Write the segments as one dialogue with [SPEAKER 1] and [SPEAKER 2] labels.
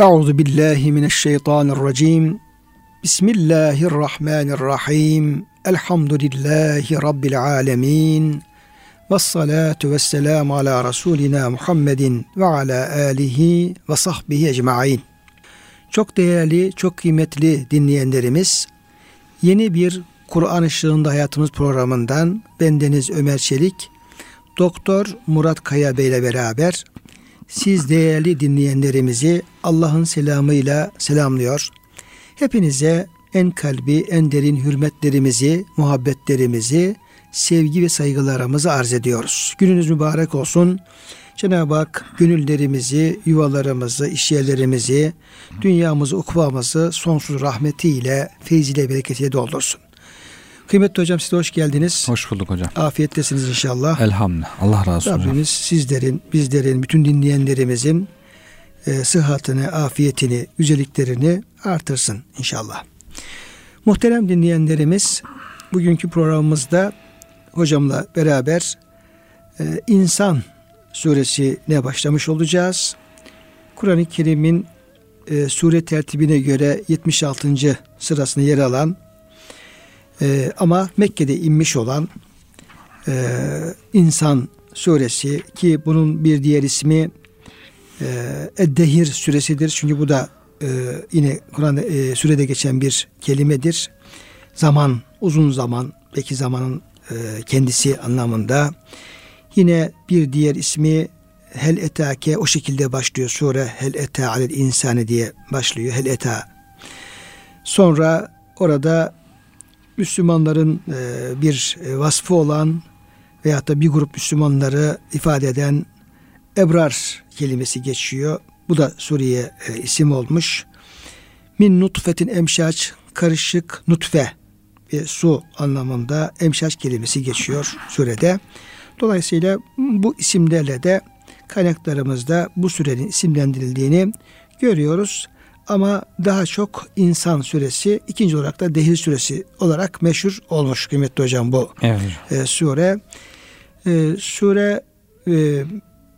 [SPEAKER 1] Euzu billahi mineşşeytanirracim. Bismillahirrahmanirrahim. Elhamdülillahi rabbil alamin. Ves salatu vesselamu ala rasulina Muhammedin ve ala alihi ve sahbihi ecmaîn. Çok değerli, çok kıymetli dinleyenlerimiz, yeni bir Kur'an ışığında hayatımız programından bendeniz Ömer Çelik, Doktor Murat Kaya Bey ile beraber siz değerli dinleyenlerimizi Allah'ın selamıyla selamlıyor. Hepinize en kalbi, en derin hürmetlerimizi, muhabbetlerimizi, sevgi ve saygılarımızı arz ediyoruz. Gününüz mübarek olsun. Cenab-ı Hak gönüllerimizi, yuvalarımızı, işyerlerimizi, dünyamızı, ukvamızı sonsuz rahmetiyle, feyziyle, bereketiyle doldursun. Kıymetli hocam size hoş geldiniz.
[SPEAKER 2] Hoş bulduk hocam.
[SPEAKER 1] Afiyettesiniz inşallah.
[SPEAKER 2] Elhamdülillah. Allah razı olsun.
[SPEAKER 1] Rabbimiz hocam. sizlerin, bizlerin, bütün dinleyenlerimizin e, sıhhatini, afiyetini, güzelliklerini artırsın inşallah. Muhterem dinleyenlerimiz, bugünkü programımızda hocamla beraber e, insan suresine başlamış olacağız. Kur'an-ı Kerim'in e, sure tertibine göre 76. sırasına yer alan e, ama Mekke'de inmiş olan e, insan suresi ki bunun bir diğer ismi e, Eddehir suresidir. Çünkü bu da e, yine Kur'an e, sürede geçen bir kelimedir. Zaman, uzun zaman, belki zamanın e, kendisi anlamında. Yine bir diğer ismi Hel etake o şekilde başlıyor. Sure Hel eta alel insani diye başlıyor. Hel eta. Sonra orada Müslümanların e, bir e, vasfı olan veyahut da bir grup Müslümanları ifade eden ebrar kelimesi geçiyor. Bu da Suriye e, isim olmuş. Min nutfetin emşaç karışık nutfe bir su anlamında emşaç kelimesi geçiyor surede. Dolayısıyla bu isimlerle de kaynaklarımızda bu sürenin isimlendirildiğini görüyoruz. Ama daha çok insan suresi, ikinci olarak da dehir suresi olarak meşhur olmuş kıymetli hocam bu
[SPEAKER 2] evet.
[SPEAKER 1] e, sure. E, sure e,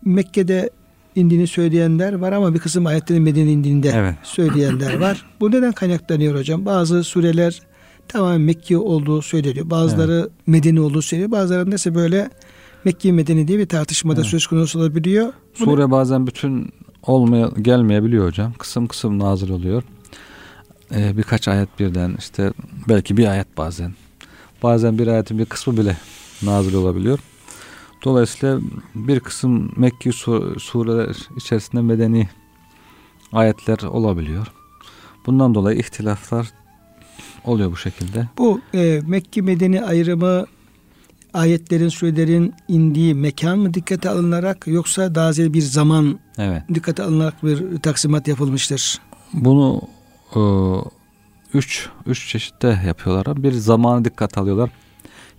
[SPEAKER 1] Mekke'de indiğini söyleyenler var ama bir kısım ayetlerin Medine indiğinde evet. söyleyenler var. Bu neden kaynaklanıyor hocam? Bazı sureler tamamen Mekke olduğu söyleniyor. Bazıları evet. Medine olduğu söyleniyor. Bazılarında ise böyle Mekke Medine diye bir tartışmada evet. söz konusu olabiliyor.
[SPEAKER 2] Sure Bunu, bazen bütün olmaya gelmeyebiliyor hocam. Kısım kısım nazil oluyor. Ee, birkaç ayet birden işte belki bir ayet bazen. Bazen bir ayetin bir kısmı bile nazil olabiliyor. Dolayısıyla bir kısım Mekki sureler içerisinde medeni ayetler olabiliyor. Bundan dolayı ihtilaflar oluyor bu şekilde.
[SPEAKER 1] Bu e, Mekki medeni ayrımı ayetlerin, surelerin indiği mekan mı dikkate alınarak yoksa daha ziyade bir zaman evet. dikkate alınarak bir taksimat yapılmıştır?
[SPEAKER 2] Bunu e, üç, üç çeşitte yapıyorlar. Bir zamanı dikkat alıyorlar.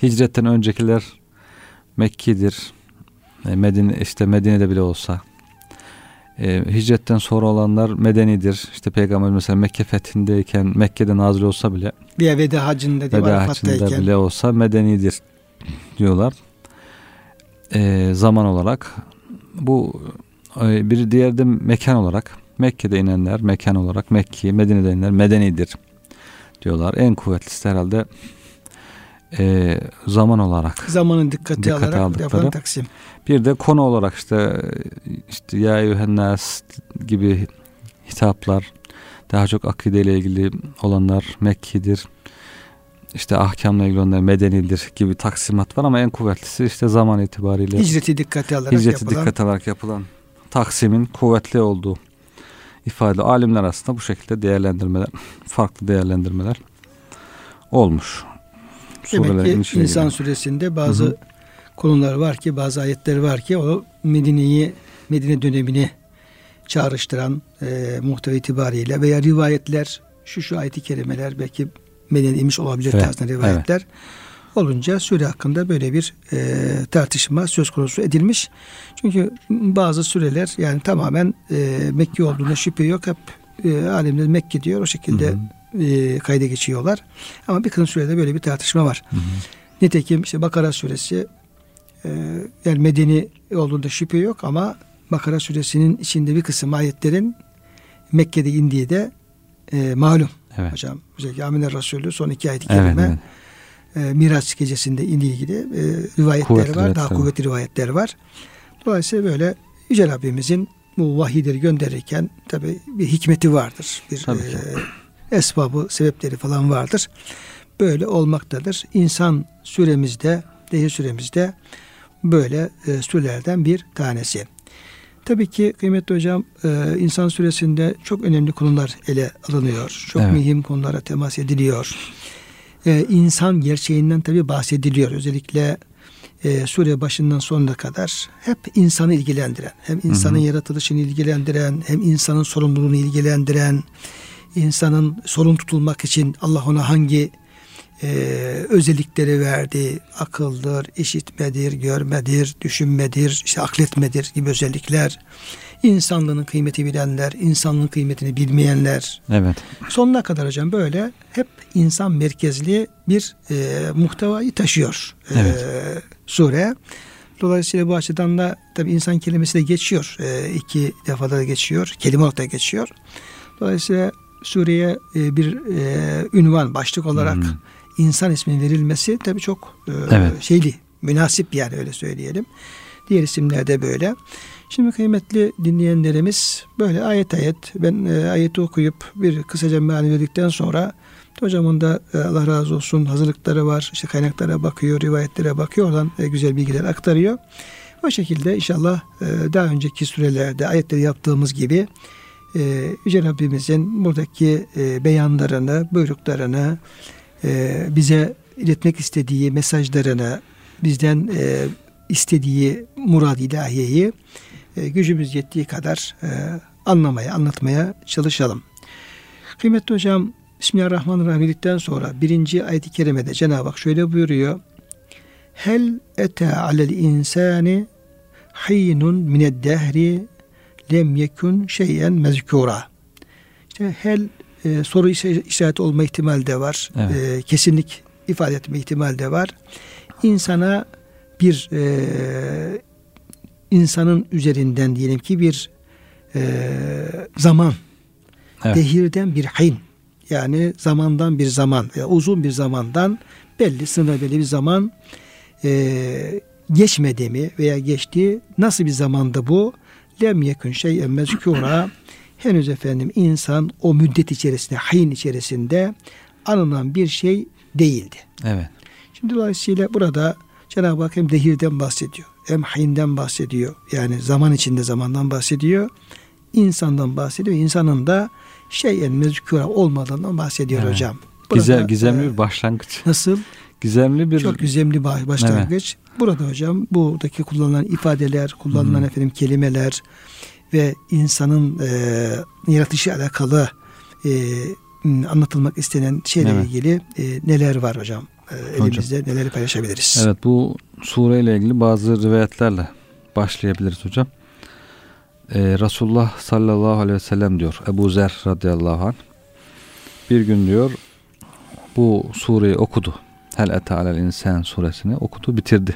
[SPEAKER 2] Hicretten öncekiler Mekki'dir. E, Medine, işte Medine'de bile olsa. E, hicretten sonra olanlar medenidir. İşte peygamber mesela Mekke fethindeyken Mekke'de nazil olsa bile
[SPEAKER 1] bir veda hacında
[SPEAKER 2] veda hacında bile olsa medenidir diyorlar. E, zaman olarak bu e, bir diğer de mekan olarak Mekke'de inenler mekan olarak Mekke, Medine'de inenler medenidir diyorlar. En kuvvetlisi herhalde e, zaman olarak
[SPEAKER 1] zamanın dikkate, dikkate alarak aldıkları. yapılan taksim.
[SPEAKER 2] Bir de konu olarak işte işte ya yuhennas gibi hitaplar daha çok akide ile ilgili olanlar Mekki'dir işte ahkamla ilgili onlar medenidir gibi taksimat var ama en kuvvetlisi işte zaman itibariyle
[SPEAKER 1] hicreti dikkate alarak
[SPEAKER 2] hicreti yapılan, dikkate alarak yapılan taksimin kuvvetli olduğu ifade alimler arasında bu şekilde değerlendirmeler farklı değerlendirmeler olmuş.
[SPEAKER 1] Demek ki insan gibi. süresinde bazı Hı-hı. konular var ki bazı ayetler var ki o Medine'yi Medine dönemini çağrıştıran e, muhteva itibariyle veya rivayetler şu şu ayeti kerimeler belki medeniymiş olabilir evet, tarzında rivayetler evet. olunca süre hakkında böyle bir e, tartışma söz konusu edilmiş. Çünkü bazı süreler yani tamamen e, Mekke olduğuna şüphe yok. Hep e, alimler Mekke diyor o şekilde hı hı. E, kayda geçiyorlar. Ama bir kısım sürede böyle bir tartışma var. Hı hı. Nitekim işte Bakara suresi e, yani medeni olduğunda şüphe yok ama Bakara suresinin içinde bir kısım ayetlerin Mekke'de indiği de e, malum
[SPEAKER 2] Evet.
[SPEAKER 1] hocam. Özellikle Amine Resulü son iki ayet-i
[SPEAKER 2] Evet,
[SPEAKER 1] kerime
[SPEAKER 2] evet.
[SPEAKER 1] e, Miraç gecesinde indiği gibi e, rivayetler
[SPEAKER 2] Kuvvetli
[SPEAKER 1] var. Daha
[SPEAKER 2] rivayetler.
[SPEAKER 1] kuvvetli rivayetler var. Dolayısıyla böyle Yüce Rabbimizin bu vahiyleri gönderirken tabi bir hikmeti vardır. Bir
[SPEAKER 2] Tabii
[SPEAKER 1] e, esbabı, sebepleri falan vardır. Böyle olmaktadır. İnsan süremizde, dehir süremizde böyle e, sürelerden bir tanesi. Tabii ki kıymetli hocam e, insan süresinde çok önemli konular ele alınıyor. Çok
[SPEAKER 2] Evet.
[SPEAKER 1] mühim konulara temas ediliyor. E, insan gerçeğinden tabii bahsediliyor. Özellikle e, sure başından sonuna kadar hep insanı ilgilendiren, hem insanın
[SPEAKER 2] Hı hı.
[SPEAKER 1] yaratılışını ilgilendiren, hem insanın sorumluluğunu ilgilendiren, insanın sorun tutulmak için Allah ona hangi e, özellikleri verdi. Akıldır, işitmedir, görmedir, düşünmedir, işte akletmedir gibi özellikler. İnsanlığın kıymeti bilenler, insanlığın kıymetini bilmeyenler.
[SPEAKER 2] Evet.
[SPEAKER 1] Sonuna kadar hocam böyle hep insan merkezli bir e, muhtevayı taşıyor e,
[SPEAKER 2] Evet.
[SPEAKER 1] sure. Dolayısıyla bu açıdan da tabi insan kelimesi de geçiyor. E, iki defada da geçiyor. Kelime olarak da geçiyor. Dolayısıyla sureye e, bir e, ünvan, başlık olarak
[SPEAKER 2] Hmm.
[SPEAKER 1] İnsan isminin verilmesi tabii çok e,
[SPEAKER 2] Evet.
[SPEAKER 1] şeyli, münasip yani öyle söyleyelim. Diğer isimler de böyle. Şimdi kıymetli dinleyenlerimiz böyle ayet ayet ben e, ayeti okuyup bir kısaca meali verdikten sonra hocamın da e, Allah razı olsun hazırlıkları var. işte kaynaklara bakıyor, rivayetlere bakıyor. Oradan e, güzel bilgiler aktarıyor. O şekilde inşallah e, daha önceki sürelerde ayetleri yaptığımız gibi e, Yüce Rabbimizin buradaki e, beyanlarını, buyruklarını, e, bize iletmek istediği mesajlarını, bizden e, istediği murad ilahiyeyi e, gücümüz yettiği kadar anlamaya, anlatmaya çalışalım. Kıymetli hocam, Bismillahirrahmanirrahim dedikten sonra birinci ayet-i kerimede Cenab-ı Hak şöyle buyuruyor. Hel ete alel insani hinun mined dehri lem yekun şeyen mezkura. İşte hel e, soru işareti olma ihtimali de var.
[SPEAKER 2] Evet.
[SPEAKER 1] E, kesinlik ifade etme ihtimali de var. İnsana bir e, insanın üzerinden diyelim ki bir e, zaman
[SPEAKER 2] Evet.
[SPEAKER 1] dehirden bir hin yani zamandan bir zaman veya uzun bir zamandan belli sınır belli bir zaman e, geçmedi mi veya geçti nasıl bir zamanda bu lem yekun şey mezkura henüz efendim insan o müddet içerisinde hin içerisinde anılan bir şey değildi.
[SPEAKER 2] Evet.
[SPEAKER 1] Şimdi dolayısıyla burada Cenab-ı Hak hem dehirden bahsediyor hem hinden bahsediyor. Yani zaman içinde zamandan bahsediyor. insandan bahsediyor. İnsanın da şeyen mezkura olmadığından bahsediyor
[SPEAKER 2] Evet.
[SPEAKER 1] hocam.
[SPEAKER 2] Güzel,
[SPEAKER 1] Burada,
[SPEAKER 2] gizemli
[SPEAKER 1] e,
[SPEAKER 2] bir başlangıç.
[SPEAKER 1] Nasıl?
[SPEAKER 2] Gizemli bir
[SPEAKER 1] Çok gizemli baş- başlangıç. Burada hocam buradaki kullanılan ifadeler, kullanılan
[SPEAKER 2] Hı.
[SPEAKER 1] efendim kelimeler ve insanın e, yaratışıyla alakalı e, anlatılmak istenen şeyle
[SPEAKER 2] Evet.
[SPEAKER 1] ilgili e, neler var hocam? E, elimizde neleri paylaşabiliriz?
[SPEAKER 2] Evet bu sureyle ilgili bazı rivayetlerle başlayabiliriz hocam. Ee, Resulullah sallallahu aleyhi ve sellem diyor Ebu Zer radıyallahu anh bir gün diyor bu sureyi okudu. Hel ete alel insan suresini okudu bitirdi.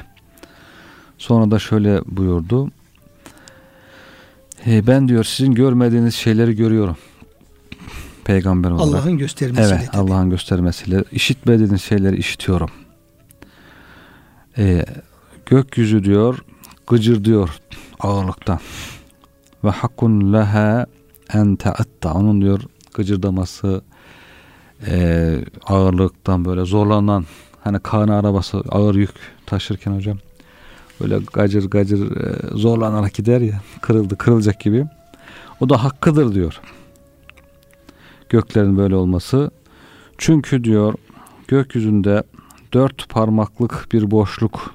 [SPEAKER 2] Sonra da şöyle buyurdu. "Hey, ben diyor sizin görmediğiniz şeyleri görüyorum. Peygamber olarak.
[SPEAKER 1] Allah'ın göstermesiyle
[SPEAKER 2] Evet. Allah'ın göstermesiyle işitmediğiniz şeyleri işitiyorum. Ee, gökyüzü diyor gıcır diyor ağırlıktan. Ve hakkun leha en teatta. Onun diyor gıcırdaması e, ağırlıktan böyle zorlanan hani kana arabası ağır yük taşırken hocam böyle gacır gacır e, zorlanarak gider ya kırıldı kırılacak gibi. O da hakkıdır diyor göklerin böyle olması. Çünkü diyor gökyüzünde dört parmaklık bir boşluk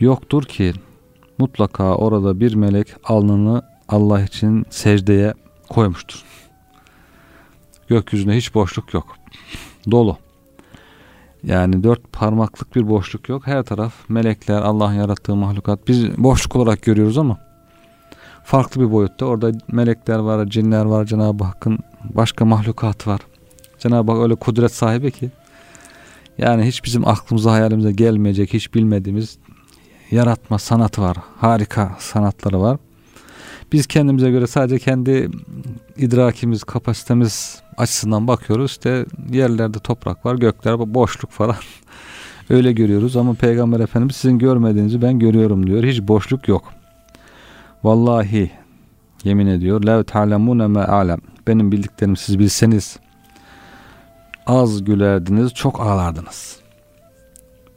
[SPEAKER 2] yoktur ki mutlaka orada bir melek alnını Allah için secdeye koymuştur. Gökyüzünde hiç boşluk yok. Dolu. Yani dört parmaklık bir boşluk yok. Her taraf melekler, Allah'ın yarattığı mahlukat. Biz boşluk olarak görüyoruz ama farklı bir boyutta. Orada melekler var, cinler var, Cenab-ı Hakk'ın başka mahlukat var. Cenab-ı Hak öyle kudret sahibi ki yani hiç bizim aklımıza hayalimize gelmeyecek hiç bilmediğimiz yaratma sanatı var. Harika sanatları var. Biz kendimize göre sadece kendi idrakimiz, kapasitemiz açısından bakıyoruz. İşte yerlerde toprak var, gökler boşluk falan. Öyle görüyoruz ama Peygamber Efendimiz sizin görmediğinizi ben görüyorum diyor. Hiç boşluk yok. Vallahi yemin ediyor. Lev ta'lemune me alem. Benim bildiklerimi siz bilseniz az gülerdiniz, çok ağlardınız.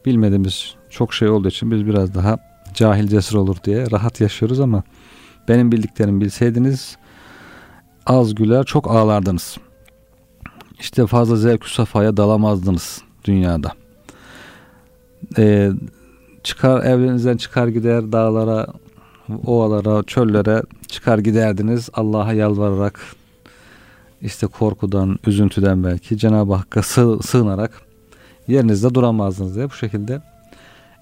[SPEAKER 2] Bilmediğimiz çok şey olduğu için biz biraz daha cahil cesur olur diye rahat yaşıyoruz ama benim bildiklerimi bilseydiniz az güler çok ağlardınız. İşte fazla zevk safhaya dalamazdınız dünyada. Ee, çıkar evinizden çıkar gider dağlara, ovalara, çöllere çıkar giderdiniz Allah'a yalvararak işte korkudan, üzüntüden belki Cenab-ı Hakk'a sığ, sığınarak yerinizde duramazdınız diye bu şekilde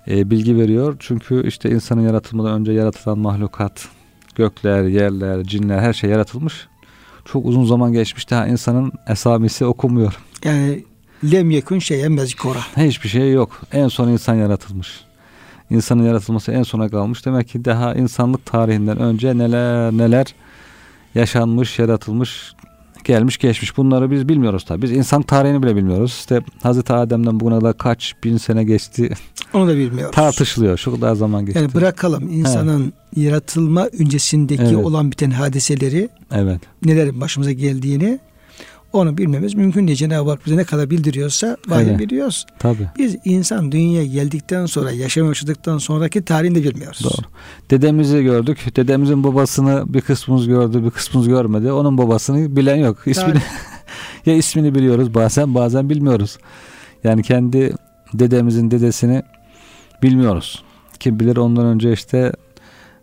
[SPEAKER 2] e, bilgi veriyor. Çünkü işte insanın yaratılmadan önce yaratılan mahlukat, gökler, yerler, cinler her şey yaratılmış. Çok uzun zaman geçmiş daha insanın esamisi okunmuyor.
[SPEAKER 1] Yani lem yekun şeyen mezkura.
[SPEAKER 2] Hiçbir şey yok. En son insan yaratılmış. İnsanın yaratılması en sona kalmış. Demek ki daha insanlık tarihinden önce neler neler yaşanmış, yaratılmış, gelmiş geçmiş. Bunları biz bilmiyoruz tabii. Biz insan tarihini bile bilmiyoruz. İşte Hazreti Adem'den bugüne kadar kaç bin sene geçti.
[SPEAKER 1] Onu da bilmiyoruz.
[SPEAKER 2] Tartışılıyor. Şu kadar zaman geçti.
[SPEAKER 1] Yani bırakalım insanın evet. yaratılma öncesindeki evet. olan biten hadiseleri
[SPEAKER 2] evet.
[SPEAKER 1] neler başımıza geldiğini onu bilmemiz mümkün değil. Cenab-ı Hak bize ne kadar bildiriyorsa vahiy evet. biliyoruz.
[SPEAKER 2] Tabii.
[SPEAKER 1] Biz insan dünyaya geldikten sonra, yaşam yaşadıktan sonraki tarihini de bilmiyoruz.
[SPEAKER 2] Doğru. Dedemizi gördük. Dedemizin babasını bir kısmımız gördü, bir kısmımız görmedi. Onun babasını bilen yok. İsmini ya ismini biliyoruz bazen, bazen bilmiyoruz. Yani kendi dedemizin dedesini bilmiyoruz. Kim bilir ondan önce işte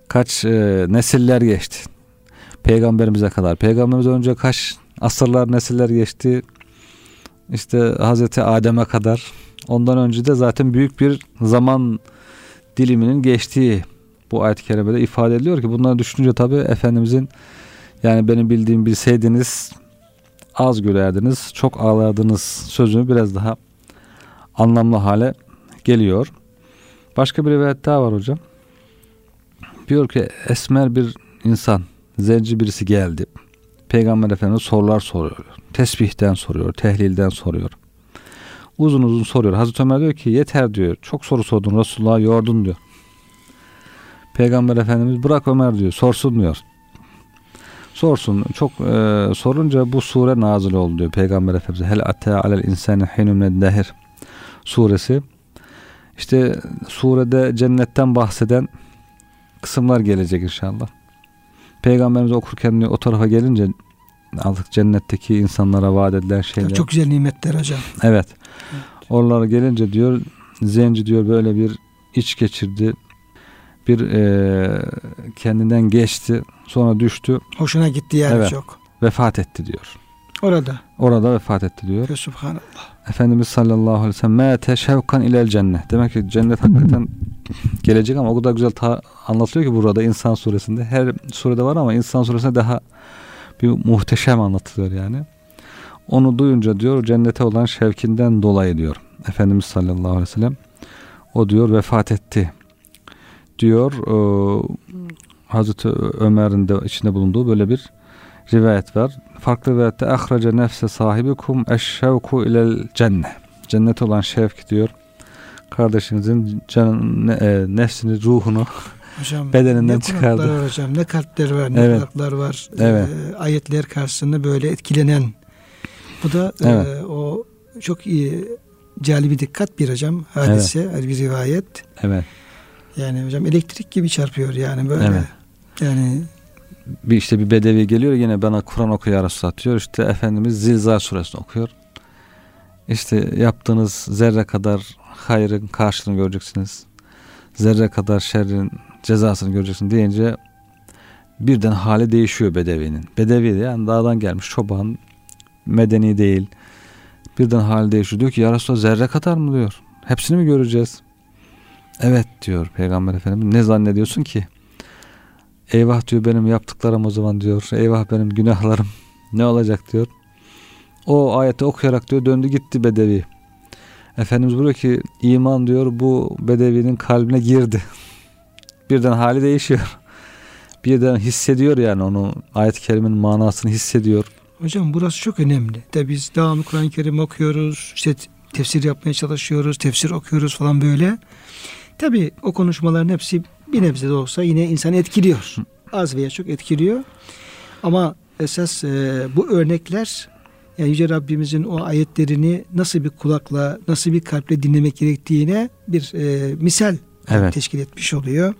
[SPEAKER 2] kaç e, nesiller geçti. Peygamberimize kadar. Peygamberimize önce kaç asırlar nesiller geçti. İşte Hazreti Adem'e kadar. Ondan önce de zaten büyük bir zaman diliminin geçtiği bu ayet-i kerimede ifade ediliyor ki bunları düşününce tabi Efendimizin yani benim bildiğim bilseydiniz az gülerdiniz, çok ağlardınız sözünü biraz daha anlamlı hale geliyor. Başka bir rivayet daha var hocam. Diyor ki esmer bir insan, zenci birisi geldi. Peygamber Efendimiz sorular soruyor. Tesbihten soruyor, tehlilden soruyor. Uzun uzun soruyor. Hazreti Ömer diyor ki yeter diyor. Çok soru sordun Resulullah'a yordun diyor. Peygamber Efendimiz bırak Ömer diyor. Sorsun diyor. Sorsun. Çok e, sorunca bu sure nazil oldu diyor Peygamber Efendimiz. Hel ate alel insani hinun dehir suresi. İşte surede cennetten bahseden kısımlar gelecek inşallah. Peygamberimiz okurken o tarafa gelince artık cennetteki insanlara vaat edilen şeyler.
[SPEAKER 1] Çok güzel nimetler hocam.
[SPEAKER 2] Evet. evet. Oralara gelince diyor zenci diyor böyle bir iç geçirdi. Bir e, kendinden geçti. Sonra düştü.
[SPEAKER 1] Hoşuna gitti yani evet. çok.
[SPEAKER 2] Vefat etti diyor.
[SPEAKER 1] Orada.
[SPEAKER 2] Orada vefat etti diyor.
[SPEAKER 1] Ve subhanallah.
[SPEAKER 2] Efendimiz sallallahu aleyhi ve sellem mâte şevkan ilel cennet. Demek ki cennet hakikaten gelecek ama o kadar güzel ta- anlatılıyor ki burada insan suresinde. Her surede var ama insan suresinde daha bir muhteşem anlatılıyor yani. Onu duyunca diyor cennete olan şevkinden dolayı diyor. Efendimiz sallallahu aleyhi ve sellem o diyor vefat etti diyor. E, Hazreti Ömer'in de içinde bulunduğu böyle bir rivayet var. Farklı rivayette ahraca nefse sahibikum eşşevku ilel cennet. Cennet olan şevk diyor. Kardeşinizin can, e, nefsini, ruhunu hocam, bedeninden ne çıkardı.
[SPEAKER 1] Var hocam, ne kalpler var, ne evet. kulaklar var. Evet. E, ayetler karşısında böyle etkilenen. Bu da e, evet. e, o çok iyi cali bir dikkat bir hocam hadise, evet. bir rivayet.
[SPEAKER 2] Evet.
[SPEAKER 1] Yani hocam elektrik gibi çarpıyor yani böyle. Evet. Yani
[SPEAKER 2] bir işte bir bedevi geliyor yine bana Kur'an oku ya Resulallah diyor. İşte Efendimiz Zilzal suresini okuyor. İşte yaptığınız zerre kadar hayrın karşılığını göreceksiniz. Zerre kadar şerrin cezasını göreceksiniz deyince birden hali değişiyor bedevinin. Bedevi de yani dağdan gelmiş çoban medeni değil. Birden hali değişiyor. Diyor ki ya Resulallah zerre kadar mı diyor. Hepsini mi göreceğiz? Evet diyor Peygamber Efendimiz. Ne zannediyorsun ki? Eyvah diyor benim yaptıklarım o zaman diyor. Eyvah benim günahlarım ne olacak diyor. O ayeti okuyarak diyor döndü gitti bedevi. Efendimiz buyuruyor ki iman diyor bu bedevinin kalbine girdi. Birden hali değişiyor. birden hissediyor yani onu ayet-i kerimenin manasını hissediyor.
[SPEAKER 1] Hocam burası çok önemli. De biz devamlı Kur'an-ı Kerim okuyoruz. işte tefsir yapmaya çalışıyoruz. Tefsir okuyoruz falan böyle. Tabi o konuşmaların hepsi bir nebze de olsa yine insanı etkiliyor. Az veya çok etkiliyor. Ama esas e, bu örnekler yani Yüce Rabbimizin o ayetlerini nasıl bir kulakla, nasıl bir kalple dinlemek gerektiğine bir e, misal evet. teşkil etmiş oluyor.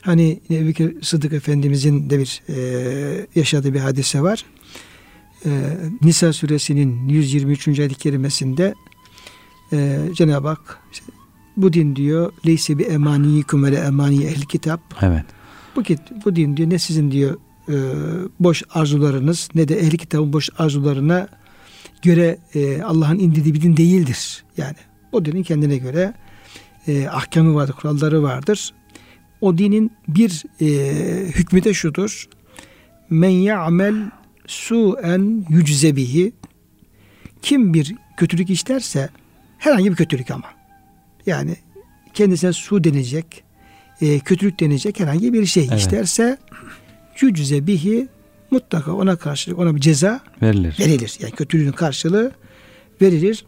[SPEAKER 1] Hani Ebu Bekir Sıddık Efendimizin de bir e, yaşadığı bir hadise var. E, Nisa suresinin 123. ayet-i kerimesinde e, Cenab-ı Hak işte, bu din diyor leyse bi emaniyikum ve emani ehl kitap.
[SPEAKER 2] Evet.
[SPEAKER 1] Bu, bu din diyor ne sizin diyor e, boş arzularınız ne de ehli kitabın boş arzularına göre e, Allah'ın indirdiği bir din değildir. Yani o dinin kendine göre e, ahkamı vardır, kuralları vardır. O dinin bir e, hükmü de şudur. Men ya'mel su'en yüczebihi kim bir kötülük işlerse herhangi bir kötülük ama yani kendisine su denecek e, kötülük denecek herhangi bir şey evet. işlerse yücze bihi mutlaka ona karşılık ona bir ceza
[SPEAKER 2] verilir.
[SPEAKER 1] verilir. Yani kötülüğün karşılığı verilir.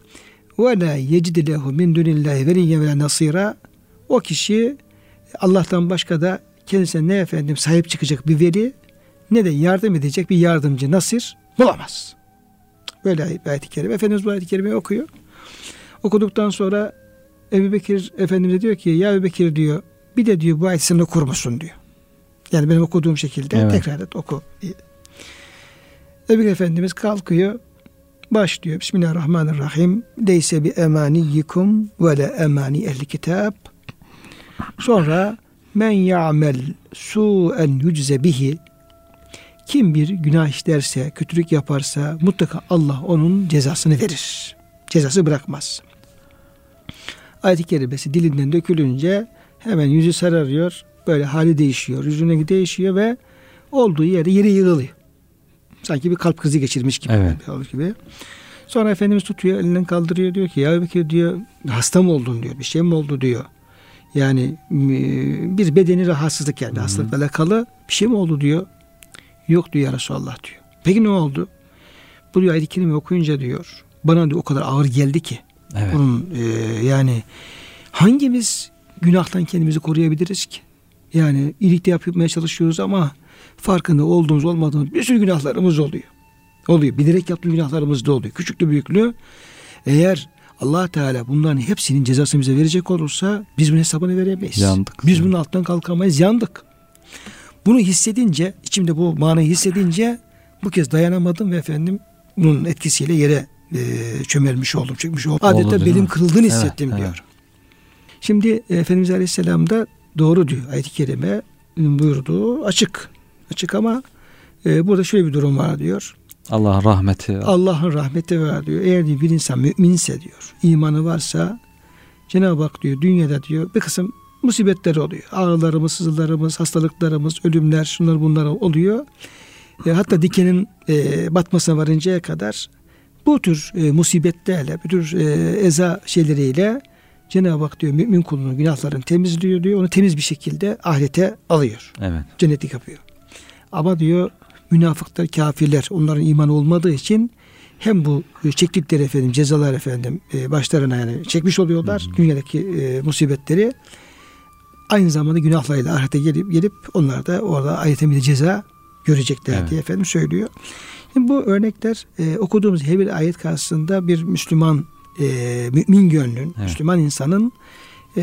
[SPEAKER 1] Ve la yecid lehu min dunillahi veliyyen ve nasira o kişi Allah'tan başka da kendisine ne efendim sahip çıkacak bir veli ne de yardım edecek bir yardımcı nasir bulamaz. Böyle ayet-i kerime. Efendimiz bu ayet-i kerimeyi okuyor. Okuduktan sonra Ebu Bekir Efendimiz diyor ki ya Ebu Bekir diyor bir de diyor bu ayeti sen okur musun diyor. Yani benim okuduğum şekilde evet. tekrar et oku. Ebu Bekir Efendimiz kalkıyor başlıyor. Bismillahirrahmanirrahim. Leyse bi emaniyikum ve le emani ehli kitab. Sonra men ya'mel su'en yücze bihi kim bir günah işlerse, kötülük yaparsa mutlaka Allah onun cezasını verir. Cezası bırakmaz. Ayet-i kerimesi dilinden dökülünce hemen yüzü sararıyor. Böyle hali değişiyor. Yüzüne değişiyor ve olduğu yere yeri yığılıyor. Sanki bir kalp krizi geçirmiş gibi.
[SPEAKER 2] Evet.
[SPEAKER 1] gibi. Sonra Efendimiz tutuyor elinden kaldırıyor diyor ki ya Bekir diyor hasta mı oldun diyor bir şey mi oldu diyor. Yani bir bedeni rahatsızlık yani hastalıkla alakalı bir şey mi oldu diyor. Yok diyor ya Resulallah diyor. Peki ne oldu? Bu diyor ayet-i kerime okuyunca diyor bana diyor o kadar ağır geldi ki.
[SPEAKER 2] Evet.
[SPEAKER 1] Bunun e, yani hangimiz günahtan kendimizi koruyabiliriz ki? Yani iyilikte yapmaya çalışıyoruz ama farkında olduğumuz olmadığımız bir sürü günahlarımız oluyor. Oluyor. Bilerek yaptığımız günahlarımız da oluyor. Küçüklü büyüklü. Eğer allah Teala bunların hepsinin cezasını bize verecek olursa biz bunun hesabını veremeyiz.
[SPEAKER 2] Yandık.
[SPEAKER 1] Biz bunun altından kalkamayız. Yandık. Bunu hissedince, içimde bu manayı hissedince bu kez dayanamadım ve efendim bunun etkisiyle yere e, çömelmiş oldum, çıkmış oldum. Adeta Oldu, belim kırıldığını hissettim evet, diyor. Evet. Şimdi Efendimiz Aleyhisselam da doğru diyor. Ayet-i Kerime buyurduğu açık. Açık ama e, burada şöyle bir durum var diyor.
[SPEAKER 2] Allah'ın rahmeti.
[SPEAKER 1] Allah'ın rahmeti var diyor. Eğer diyor, bir insan müminse diyor, imanı varsa Cenab-ı Hak diyor dünyada diyor bir kısım musibetler oluyor. Ağrılarımız, sızılarımız, hastalıklarımız, ölümler, şunlar bunlar oluyor. E, hatta dikenin e, batmasına varıncaya kadar bu tür e, musibetlerle, bu tür e, eza şeyleriyle Cenab-ı Hak diyor mümin kulunun günahlarını temizliyor diyor. Onu temiz bir şekilde ahirete alıyor.
[SPEAKER 2] Evet.
[SPEAKER 1] Cennetlik yapıyor. Ama diyor münafıklar, kafirler onların imanı olmadığı için hem bu çektikleri efendim cezalar efendim e, başlarına yani çekmiş oluyorlar hı hı. dünyadaki e, musibetleri aynı zamanda günahlarıyla ahirete gelip gelip onlar da orada ayetemide ceza görecekler evet. diye efendim söylüyor. Şimdi bu örnekler e, okuduğumuz her bir ayet karşısında bir Müslüman e, mümin gönlün, evet. Müslüman insanın e,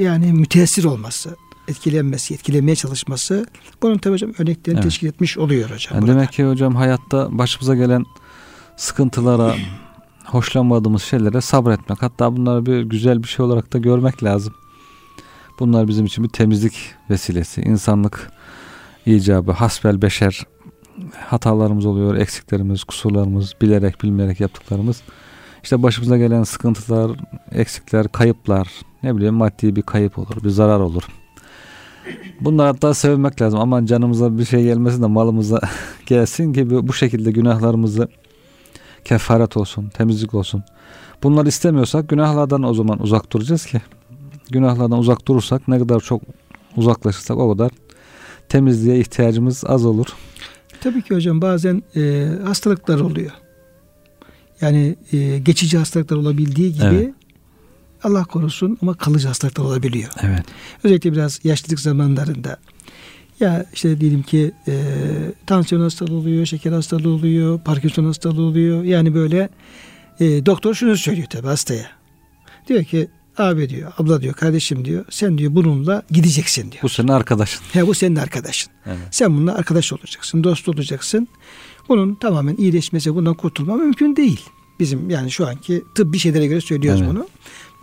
[SPEAKER 1] yani müteessir olması, etkilenmesi, etkilemeye çalışması bunun tabi hocam örneklerini evet. teşkil etmiş oluyor hocam.
[SPEAKER 2] Yani demek ki hocam hayatta başımıza gelen sıkıntılara, hoşlanmadığımız şeylere sabretmek. Hatta bunları bir güzel bir şey olarak da görmek lazım. Bunlar bizim için bir temizlik vesilesi. İnsanlık icabı, hasbel beşer hatalarımız oluyor, eksiklerimiz, kusurlarımız, bilerek bilmeyerek yaptıklarımız. İşte başımıza gelen sıkıntılar, eksikler, kayıplar, ne bileyim maddi bir kayıp olur, bir zarar olur. Bunlar hatta sevmek lazım. Aman canımıza bir şey gelmesin de malımıza gelsin ki bu şekilde günahlarımızı kefaret olsun, temizlik olsun. Bunları istemiyorsak günahlardan o zaman uzak duracağız ki günahlardan uzak durursak ne kadar çok uzaklaşırsak o kadar temizliğe ihtiyacımız az olur.
[SPEAKER 1] Tabii ki hocam bazen e, hastalıklar oluyor. Yani e, geçici hastalıklar olabildiği gibi evet. Allah korusun ama kalıcı hastalıklar olabiliyor.
[SPEAKER 2] Evet.
[SPEAKER 1] Özellikle biraz yaşlılık zamanlarında. Ya işte diyelim ki e, tansiyon hastalığı oluyor, şeker hastalığı oluyor, Parkinson hastalığı oluyor. Yani böyle e, doktor şunu söylüyor tabi hastaya. Diyor ki abi diyor, abla diyor, kardeşim diyor. Sen diyor bununla gideceksin diyor.
[SPEAKER 2] Bu senin arkadaşın.
[SPEAKER 1] Ya bu senin arkadaşın. Evet. Sen bununla arkadaş olacaksın, dost olacaksın. Bunun tamamen iyileşmesi, bundan kurtulma mümkün değil. Bizim yani şu anki tıbbi şeylere göre söylüyoruz evet. bunu.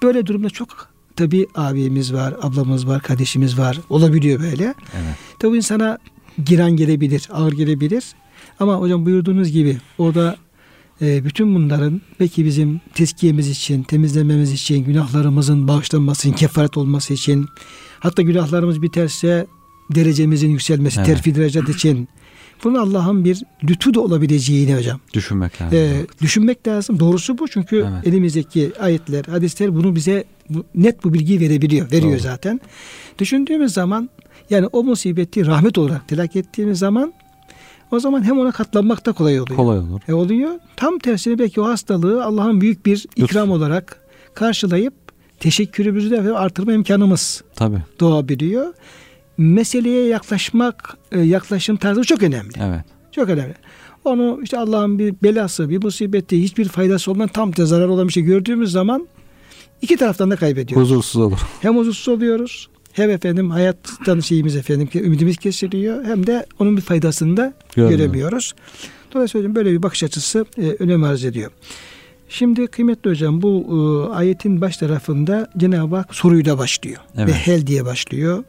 [SPEAKER 1] Böyle durumda çok tabi abimiz var, ablamız var, kardeşimiz var. Olabiliyor böyle. Evet. Tabi insana giren gelebilir, ağır gelebilir. Ama hocam buyurduğunuz gibi orada e, bütün bunların belki bizim tezkiyemiz için, temizlememiz için, günahlarımızın bağışlanması kefaret olması için, hatta günahlarımız biterse derecemizin yükselmesi, evet. terfi derecet için bunun Allah'ın bir lütfu da olabileceğini hocam.
[SPEAKER 2] Düşünmek lazım. Ee,
[SPEAKER 1] düşünmek lazım. Doğrusu bu çünkü evet. elimizdeki ayetler, hadisler bunu bize bu, net bu bilgiyi verebiliyor. Veriyor Doğru. zaten. Düşündüğümüz zaman yani o musibeti rahmet olarak telak ettiğimiz zaman o zaman hem ona katlanmak da kolay oluyor.
[SPEAKER 2] Kolay olur.
[SPEAKER 1] E oluyor. Tam tersine belki o hastalığı Allah'ın büyük bir ikram Lütfen. olarak karşılayıp teşekkürümüzü de artırma imkanımız
[SPEAKER 2] Tabii.
[SPEAKER 1] doğabiliyor. Meseleye yaklaşmak, e, yaklaşım tarzı çok önemli.
[SPEAKER 2] Evet.
[SPEAKER 1] Çok önemli. Onu işte Allah'ın bir belası, bir musibeti, hiçbir faydası olmayan tam da zarar olan bir şey gördüğümüz zaman iki taraftan da kaybediyoruz.
[SPEAKER 2] Huzursuz olur.
[SPEAKER 1] Hem huzursuz oluyoruz hem efendim hayattan şeyimiz efendim ümidimiz kesiliyor hem de onun bir faydasını da Görmüyor. göremiyoruz. Dolayısıyla böyle bir bakış açısı e, önem arz ediyor. Şimdi kıymetli hocam bu e, ayetin baş tarafında Cenab-ı Hak soruyla başlıyor. Evet. Ve hel diye başlıyor.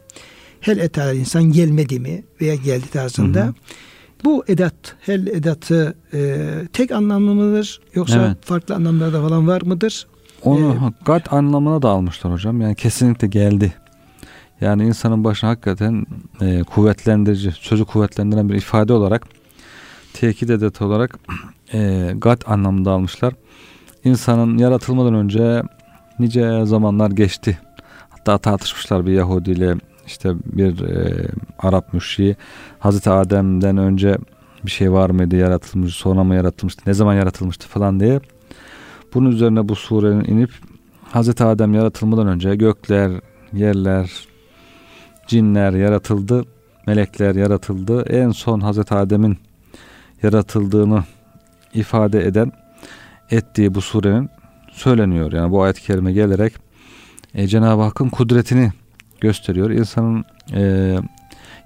[SPEAKER 1] Hel etal insan gelmedi mi veya geldi tarzında. Hı hı. Bu edat, hel edatı e, tek anlamlı mıdır yoksa evet. farklı anlamlarda falan var mıdır?
[SPEAKER 2] Onu ee, gat anlamına da almışlar hocam. Yani kesinlikle geldi yani insanın başına hakikaten e, kuvvetlendirici, sözü kuvvetlendiren bir ifade olarak tekit edet olarak e, gat anlamında almışlar. İnsanın yaratılmadan önce nice zamanlar geçti. Hatta tartışmışlar bir Yahudi ile işte bir e, Arap müşriği Hazreti Adem'den önce bir şey var mıydı yaratılmış sonra mı yaratılmıştı ne zaman yaratılmıştı falan diye. Bunun üzerine bu surenin inip Hazreti Adem yaratılmadan önce gökler, yerler, cinler yaratıldı, melekler yaratıldı. En son Hazreti Adem'in yaratıldığını ifade eden ettiği bu surenin söyleniyor. Yani bu ayet-i kerime gelerek e, Cenab-ı Hakk'ın kudretini gösteriyor. İnsanın e,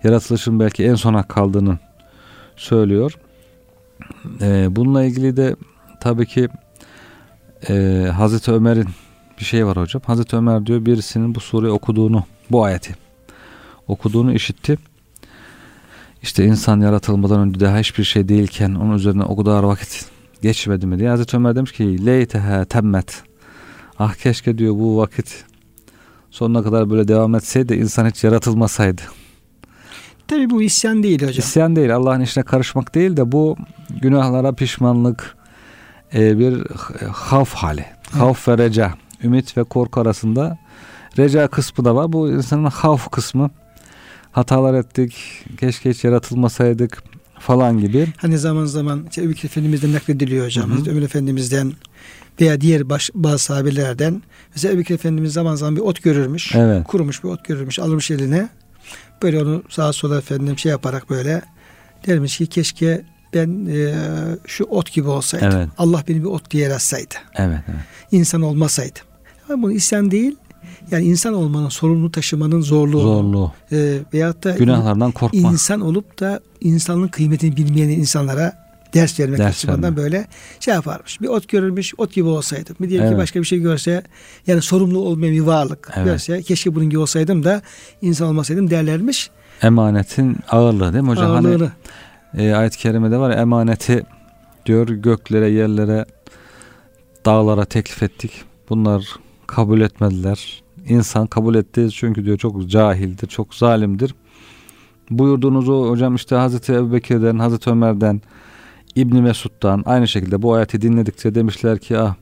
[SPEAKER 2] yaratılışın belki en sona kaldığını söylüyor. E, bununla ilgili de tabii ki e, Hazreti Ömer'in bir şey var hocam. Hazreti Ömer diyor birisinin bu sureyi okuduğunu, bu ayeti okuduğunu işitti. İşte insan yaratılmadan önce daha hiçbir şey değilken onun üzerine o kadar vakit geçmedi mi diye Hazreti Ömer demiş ki leyteha temmet. Ah keşke diyor bu vakit sonuna kadar böyle devam etseydi insan hiç yaratılmasaydı.
[SPEAKER 1] Tabi bu isyan değil hocam.
[SPEAKER 2] İsyan değil Allah'ın işine karışmak değil de bu günahlara pişmanlık e, bir havf hali. Havf ve reca. Ümit ve korku arasında reca kısmı da var. Bu insanın havf kısmı hatalar ettik, keşke hiç yaratılmasaydık falan gibi.
[SPEAKER 1] Hani zaman zaman işte Ebu Efendimiz'den naklediliyor hocam. Hı hı. Ömür Efendimiz'den veya diğer baş, bazı sahabelerden. Mesela Ebu Efendimiz zaman zaman bir ot görürmüş. Evet. Kurumuş bir ot görürmüş. Alırmış eline. Böyle onu sağa sola efendim şey yaparak böyle dermiş ki keşke ben e, şu ot gibi olsaydım. Evet. Allah beni bir ot diye yaratsaydı.
[SPEAKER 2] Evet, evet.
[SPEAKER 1] İnsan olmasaydım. Ama bu isyan değil. Yani insan olmanın, sorumlu taşımanın zorluğu.
[SPEAKER 2] Zorluğu.
[SPEAKER 1] E, veyahut da
[SPEAKER 2] günahlardan korkma.
[SPEAKER 1] İnsan olup da insanın kıymetini bilmeyen insanlara ders vermek ders açısından verme. böyle şey yaparmış. Bir ot görülmüş, ot gibi olsaydım. Bir diyelim evet. ki başka bir şey görse, yani sorumlu olmayan bir varlık evet. görse, keşke bunun gibi olsaydım da insan olmasaydım derlermiş.
[SPEAKER 2] Emanetin ağırlığı değil mi hocam? Hani, Ağırlığını. Hani, e, ayet-i kerimede var emaneti diyor göklere, yerlere, dağlara teklif ettik. Bunlar kabul etmediler insan kabul etti çünkü diyor çok cahildir, çok zalimdir. Buyurduğunuzu hocam işte Hazreti Ebubekir'den, Hazreti Ömer'den, İbni Mesud'dan aynı şekilde bu ayeti dinledikçe demişler ki ah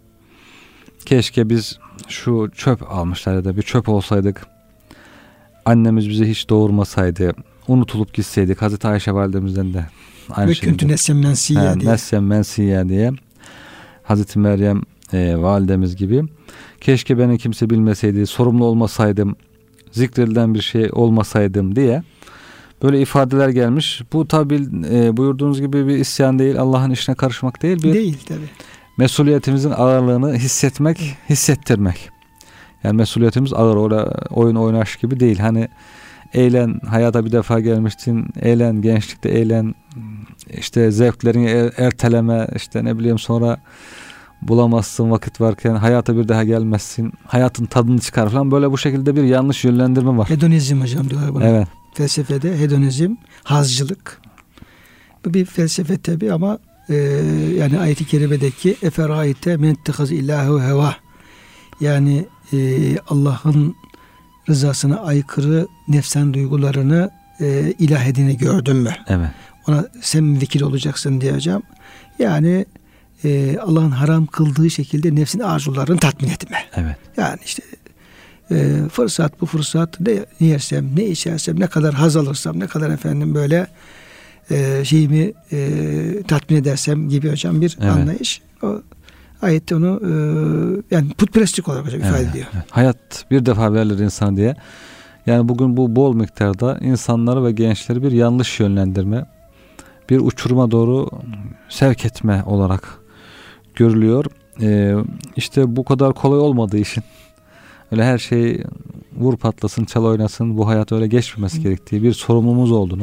[SPEAKER 2] keşke biz şu çöp almışlar ya da bir çöp olsaydık annemiz bizi hiç doğurmasaydı unutulup gitseydik Hazreti Ayşe validemizden de
[SPEAKER 1] aynı Ve şekilde. Nessem mensiye
[SPEAKER 2] diye. Nessem mensiye diye. Hazreti Meryem e, validemiz gibi. Keşke beni kimse bilmeseydi, sorumlu olmasaydım, zikredilen bir şey olmasaydım diye böyle ifadeler gelmiş. Bu tabi e, buyurduğunuz gibi bir isyan değil, Allah'ın işine karışmak değil. Bir
[SPEAKER 1] değil tabi.
[SPEAKER 2] Mesuliyetimizin ağırlığını hissetmek, hissettirmek. Yani mesuliyetimiz ağır, oyun oynaş gibi değil. Hani eğlen, hayata bir defa gelmiştin, eğlen, gençlikte eğlen, işte zevklerini er, erteleme, işte ne bileyim sonra bulamazsın vakit varken hayata bir daha gelmezsin. Hayatın tadını çıkar falan böyle bu şekilde bir yanlış yönlendirme var.
[SPEAKER 1] Hedonizm hocam diyorlar buna. Evet. Felsefede hedonizm, hazcılık. Bu bir felsefe tabi ama e, yani ayet-i kerimedeki eferaite men illahu heva yani e, Allah'ın rızasına aykırı nefsen duygularını e, ilah edini gördün mü?
[SPEAKER 2] Evet.
[SPEAKER 1] Ona sen vekil olacaksın diyeceğim. Yani e, Allah'ın haram kıldığı şekilde nefsin arzularını tatmin etme.
[SPEAKER 2] Evet.
[SPEAKER 1] Yani işte e, fırsat bu fırsat ne yersem ne içersem ne kadar haz alırsam ne kadar efendim böyle e, şeyimi e, tatmin edersem gibi hocam bir evet. anlayış. O ayette onu e, yani putperestlik olarak hocam evet, ifade ediyor. Evet.
[SPEAKER 2] Hayat bir defa verilir insan diye. Yani bugün bu bol miktarda insanları ve gençleri bir yanlış yönlendirme, bir uçuruma doğru sevk etme olarak görülüyor. Ee, işte bu kadar kolay olmadığı için öyle her şey vur patlasın, çal oynasın bu hayat öyle geçmemesi gerektiği bir sorumluluğumuz olduğunu.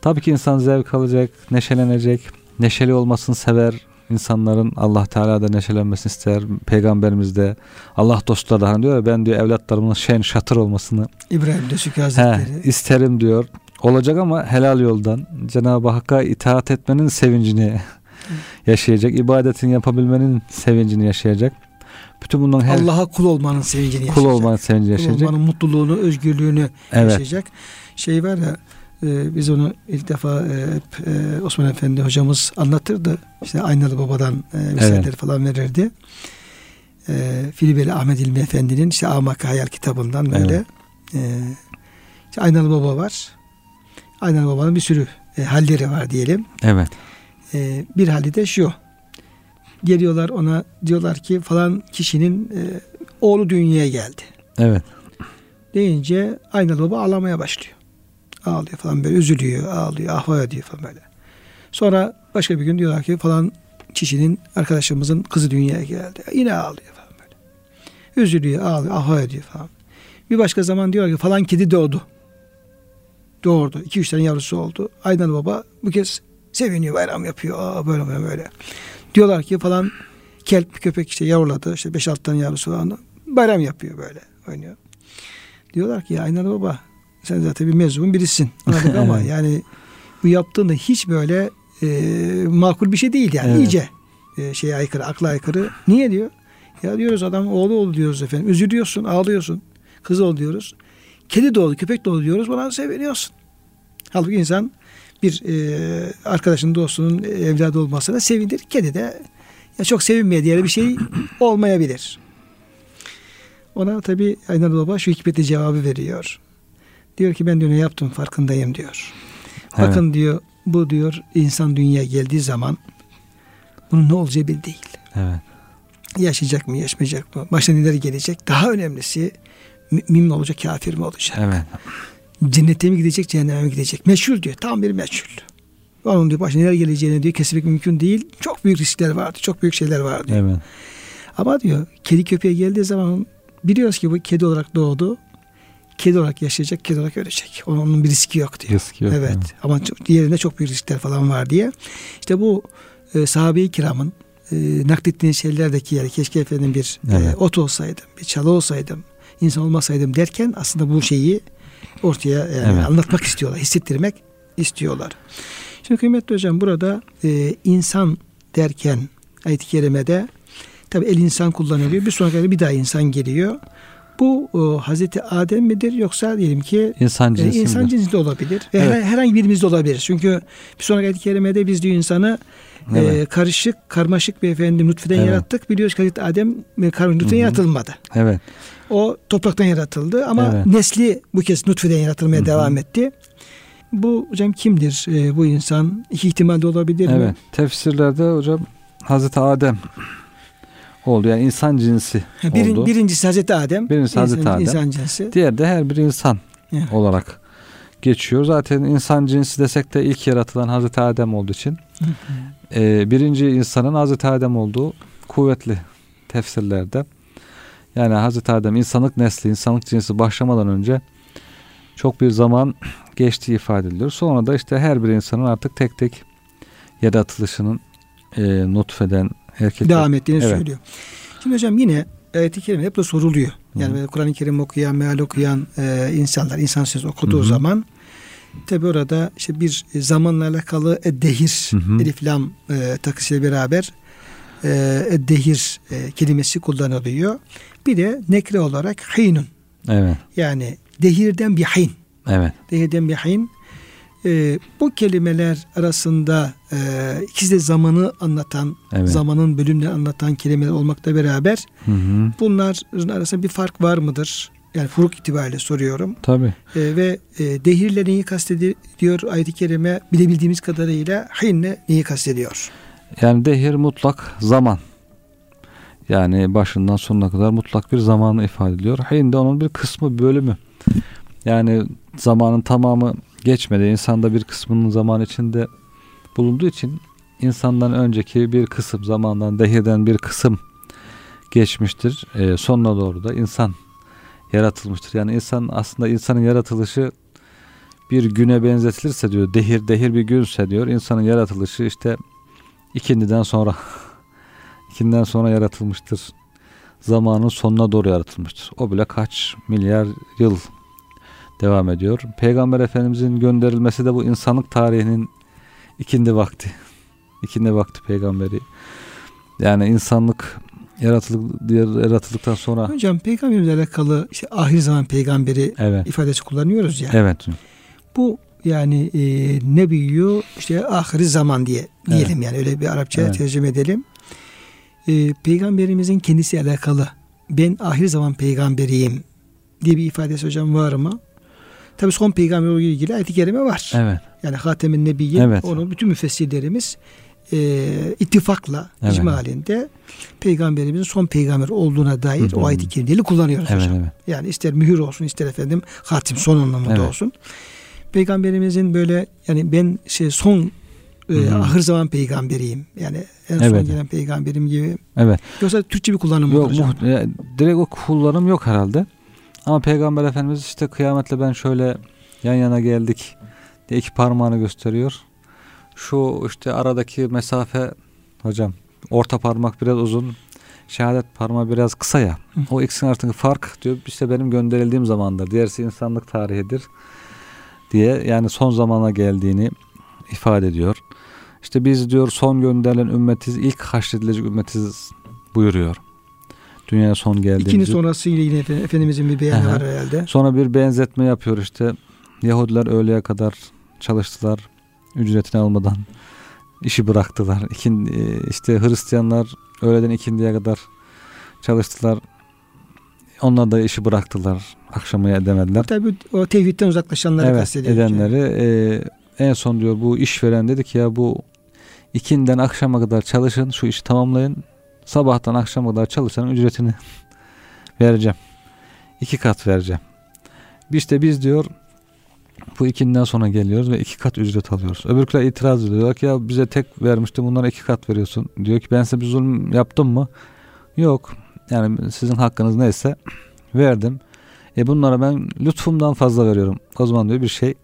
[SPEAKER 2] Tabii ki insan zevk alacak, neşelenecek, neşeli olmasını sever. İnsanların Allah Teala da neşelenmesini ister. Peygamberimiz de Allah dostları da hani diyor ya ben diyor evlatlarımın şen şatır olmasını
[SPEAKER 1] İbrahim Döşük Hazretleri
[SPEAKER 2] he, isterim diyor. Olacak ama helal yoldan Cenab-ı Hakk'a itaat etmenin sevincini yaşayacak. ibadetini yapabilmenin sevincini yaşayacak. Bütün bunların
[SPEAKER 1] her Allah'a kul olmanın sevincini
[SPEAKER 2] yaşayacak. Kul olmanın sevincini yaşayacak. Kul olmanın
[SPEAKER 1] mutluluğunu, özgürlüğünü evet. yaşayacak. Şey var ya e, biz onu ilk defa e, hep e, Osman Efendi hocamız anlatırdı. İşte Aynalı Baba'dan e, misaller evet. falan verirdi. E, Filibeli Ahmet İlmi Efendi'nin işte Amak Hayal kitabından böyle evet. e, işte Aynalı Baba var. Aynalı Baba'nın bir sürü e, halleri var diyelim.
[SPEAKER 2] Evet.
[SPEAKER 1] E, bir hali de şu. Geliyorlar ona diyorlar ki falan kişinin e, oğlu dünyaya geldi.
[SPEAKER 2] Evet.
[SPEAKER 1] Deyince aynalı baba ağlamaya başlıyor. Ağlıyor falan böyle üzülüyor, ağlıyor, ahva ediyor falan böyle. Sonra başka bir gün diyorlar ki falan kişinin arkadaşımızın kızı dünyaya geldi. Yine ağlıyor falan böyle. Üzülüyor, ağlıyor, ahva ediyor falan. Bir başka zaman diyor ki falan kedi doğdu. Doğurdu. İki üç tane yavrusu oldu. Aynalı baba bu kez Seviniyor bayram yapıyor. Aa, böyle böyle böyle. Diyorlar ki falan kelp köpek işte yavruladı. işte beş 6 tane yavrusu var. Bayram yapıyor böyle oynuyor. Diyorlar ki ya Aynalı Baba sen zaten bir mezun birisin. Anladık ama yani bu yaptığında hiç böyle e, makul bir şey değil yani. Evet. İyice e, şeye aykırı, akla aykırı. Niye diyor? Ya diyoruz adam oğlu oldu diyoruz efendim. Üzülüyorsun, ağlıyorsun. Kız ol diyoruz. Kedi doğdu, köpek doğdu diyoruz. Buna seviniyorsun. Halbuki insan bir e, arkadaşın dostunun evladı olmasına sevindir. Kedi de ya çok sevinmeye diğer bir şey olmayabilir. Ona tabi Aynar Baba şu hikmetli cevabı veriyor. Diyor ki ben diyor ne yaptım farkındayım diyor. Evet. Bakın diyor bu diyor insan dünyaya geldiği zaman bunun ne olacağı belli değil.
[SPEAKER 2] Evet.
[SPEAKER 1] Yaşayacak mı yaşmayacak mı? Başına neler gelecek? Daha önemlisi mümin mi olacak kafir mi olacak?
[SPEAKER 2] Evet.
[SPEAKER 1] Cennete mi gidecek, cehenneme mi gidecek? Meçhul diyor. Tam bir meçhul. Onun diyor başına neler geleceğini diyor kesmek mümkün değil. Çok büyük riskler vardı. Çok büyük şeyler vardı.
[SPEAKER 2] Evet.
[SPEAKER 1] Ama diyor kedi köpeğe geldiği zaman biliyoruz ki bu kedi olarak doğdu. Kedi olarak yaşayacak, kedi olarak ölecek. Onun bir riski yok diyor.
[SPEAKER 2] Riski yok.
[SPEAKER 1] Evet. evet. Ama çok, diğerinde çok büyük riskler falan var diye. İşte bu e, sahabe-i kiramın e, naklettiğin şeylerdeki yani keşke efendim bir e, evet. e, ot olsaydım, bir çalı olsaydım, insan olmasaydım derken aslında bu şeyi ortaya yani evet. anlatmak istiyorlar, hissettirmek istiyorlar. Şimdi kıymetli hocam burada e, insan derken ayet-i kerimede tabi el insan kullanılıyor. Bir sonraki bir daha insan geliyor. Bu o, Hazreti Adem midir yoksa diyelim ki
[SPEAKER 2] insan cinsi,
[SPEAKER 1] e, insan cinsi de olabilir. Ve evet. herhangi birimizde olabilir. Çünkü bir sonraki ayet-i kerimede biz diyor insanı e, evet. e, karışık, karmaşık bir efendim nutfeden evet. yarattık. Biliyoruz ki Hazreti Adem e, nutfeden yaratılmadı.
[SPEAKER 2] Evet.
[SPEAKER 1] O topraktan yaratıldı ama evet. nesli bu kez nutfeden yaratılmaya Hı-hı. devam etti. Bu hocam kimdir e, bu insan? İki ihtimal de olabilir
[SPEAKER 2] evet.
[SPEAKER 1] mi?
[SPEAKER 2] Tefsirlerde hocam Hazreti Adem oldu. Yani insan cinsi
[SPEAKER 1] Birin,
[SPEAKER 2] oldu.
[SPEAKER 1] Birincisi Hazreti Adem.
[SPEAKER 2] Birincisi Hazreti
[SPEAKER 1] insan,
[SPEAKER 2] Adem.
[SPEAKER 1] İnsan cinsi.
[SPEAKER 2] Diğer de her bir insan
[SPEAKER 1] Evet.
[SPEAKER 2] olarak geçiyor. Zaten insan cinsi desek de ilk yaratılan Hazreti Adem olduğu için e, birinci insanın Hazreti Adem olduğu kuvvetli tefsirlerde. Yani Hazreti Adem insanlık nesli, insanlık cinsi başlamadan önce çok bir zaman geçtiği ifade ediliyor. Sonra da işte her bir insanın artık tek tek yaratılışının e, nutfeden erkek
[SPEAKER 1] Devam ettiğini
[SPEAKER 2] Evet.
[SPEAKER 1] söylüyor. Şimdi hocam yine ayet-i kerime hep de soruluyor. Yani Kur'an-ı Kerim okuyan, meal okuyan e, insanlar, insan sözü okuduğu
[SPEAKER 2] Hı hı.
[SPEAKER 1] zaman tabi orada işte bir zamanla alakalı dehir,
[SPEAKER 2] Hı hı.
[SPEAKER 1] elif lam e, takısıyla beraber e, dehir e, kelimesi kullanılıyor. Bir de nekre olarak hinun.
[SPEAKER 2] Evet.
[SPEAKER 1] Yani dehirden bir hin.
[SPEAKER 2] Evet.
[SPEAKER 1] Dehirden bir hin. E, bu kelimeler arasında e, ikisi de zamanı anlatan,
[SPEAKER 2] Evet.
[SPEAKER 1] zamanın bölümlerini anlatan kelimeler olmakla beraber
[SPEAKER 2] Hı hı.
[SPEAKER 1] bunların arasında bir fark var mıdır? Yani furuk itibariyle soruyorum.
[SPEAKER 2] Tabii.
[SPEAKER 1] E, ve e, dehirle neyi kastediyor ayet-i kerime bilebildiğimiz kadarıyla hinle neyi kastediyor?
[SPEAKER 2] Yani dehir mutlak zaman. Yani başından sonuna kadar mutlak bir zamanı ifade ediyor. Hin de onun bir kısmı, bölümü. Yani zamanın tamamı geçmedi. İnsanda bir kısmının zaman içinde bulunduğu için insandan önceki bir kısım zamandan dehirden bir kısım geçmiştir. Ee, sonuna doğru da insan yaratılmıştır. Yani insan aslında insanın yaratılışı bir güne benzetilirse diyor dehir dehir bir günse diyor insanın yaratılışı işte ikindiden sonra ikinden sonra yaratılmıştır. Zamanın sonuna doğru yaratılmıştır. O bile kaç milyar yıl devam ediyor. Peygamber Efendimizin gönderilmesi de bu insanlık tarihinin ikindi vakti. İkindi vakti peygamberi. Yani insanlık yaratılık yaratıldıktan sonra
[SPEAKER 1] Hocam peygamberimizle alakalı işte ahir zaman peygamberi
[SPEAKER 2] evet.
[SPEAKER 1] ifadesi kullanıyoruz ya.
[SPEAKER 2] Evet.
[SPEAKER 1] Bu yani e, ne büyüyor işte ahiri zaman diye diyelim yani öyle bir Arapçaya
[SPEAKER 2] Evet.
[SPEAKER 1] tercüme edelim. E, peygamberimizin kendisiyle alakalı ben ahir zaman peygamberiyim diye bir ifadesi hocam var mı? Tabi son peygamberle ilgili ayet-i kerime var.
[SPEAKER 2] Evet.
[SPEAKER 1] Yani Hatem-i Nebiyyin
[SPEAKER 2] Evet.
[SPEAKER 1] onu bütün müfessirlerimiz e, ittifakla
[SPEAKER 2] Evet.
[SPEAKER 1] icma halinde peygamberimizin son peygamber olduğuna dair
[SPEAKER 2] Hı
[SPEAKER 1] o ayet-i kerimeleri kullanıyoruz
[SPEAKER 2] Evet,
[SPEAKER 1] hocam.
[SPEAKER 2] evet.
[SPEAKER 1] Yani ister mühür olsun ister efendim hatim son anlamında
[SPEAKER 2] Evet.
[SPEAKER 1] olsun. Peygamberimizin böyle yani ben şey son e,
[SPEAKER 2] Hı hı.
[SPEAKER 1] ahir zaman peygamberiyim. Yani en son
[SPEAKER 2] Evet.
[SPEAKER 1] gelen peygamberim gibi.
[SPEAKER 2] Evet.
[SPEAKER 1] Yoksa Türkçe bir kullanım mı
[SPEAKER 2] Yok
[SPEAKER 1] hocam?
[SPEAKER 2] muht- ya, direkt o kullanım yok herhalde. Ama Peygamber Efendimiz işte kıyametle ben şöyle yan yana geldik diye iki parmağını gösteriyor. Şu işte aradaki mesafe hocam orta parmak biraz uzun şehadet parmağı biraz kısa ya. O ikisinin arasındaki fark diyor işte benim gönderildiğim zamandır. Diğerisi insanlık tarihidir diye yani son zamana geldiğini ifade ediyor. İşte biz diyor son gönderilen ümmetiz, ilk haşredilecek ümmetiz buyuruyor. Dünyaya son
[SPEAKER 1] İkinin
[SPEAKER 2] geldiğimizi.
[SPEAKER 1] sonrası ile yine Efendimiz- Efendimizin bir beyanı
[SPEAKER 2] Aha.
[SPEAKER 1] var herhalde.
[SPEAKER 2] Sonra bir benzetme yapıyor işte. Yahudiler öğleye kadar çalıştılar. Ücretini almadan işi bıraktılar. İkin, e, işte Hristiyanlar öğleden ikindiye kadar çalıştılar. Onlar da işi bıraktılar. Akşamı edemediler.
[SPEAKER 1] Tabi o tevhidden uzaklaşanları
[SPEAKER 2] evet
[SPEAKER 1] kastediyor.
[SPEAKER 2] edenleri e, en son diyor bu işveren dedi ki ya bu ikinden akşama kadar çalışın şu işi tamamlayın sabahtan akşama kadar çalışanın ücretini vereceğim. İki kat vereceğim. İşte biz diyor bu ikinden sonra geliyoruz ve iki kat ücret alıyoruz. Öbürküler itiraz ediyor. Ki ya bize tek vermişti bunlara iki kat veriyorsun. Diyor ki ben size bir zulüm yaptım mı? Yok. Yani sizin hakkınız neyse verdim. E bunlara ben lütfumdan fazla veriyorum. O zaman diyor bir şey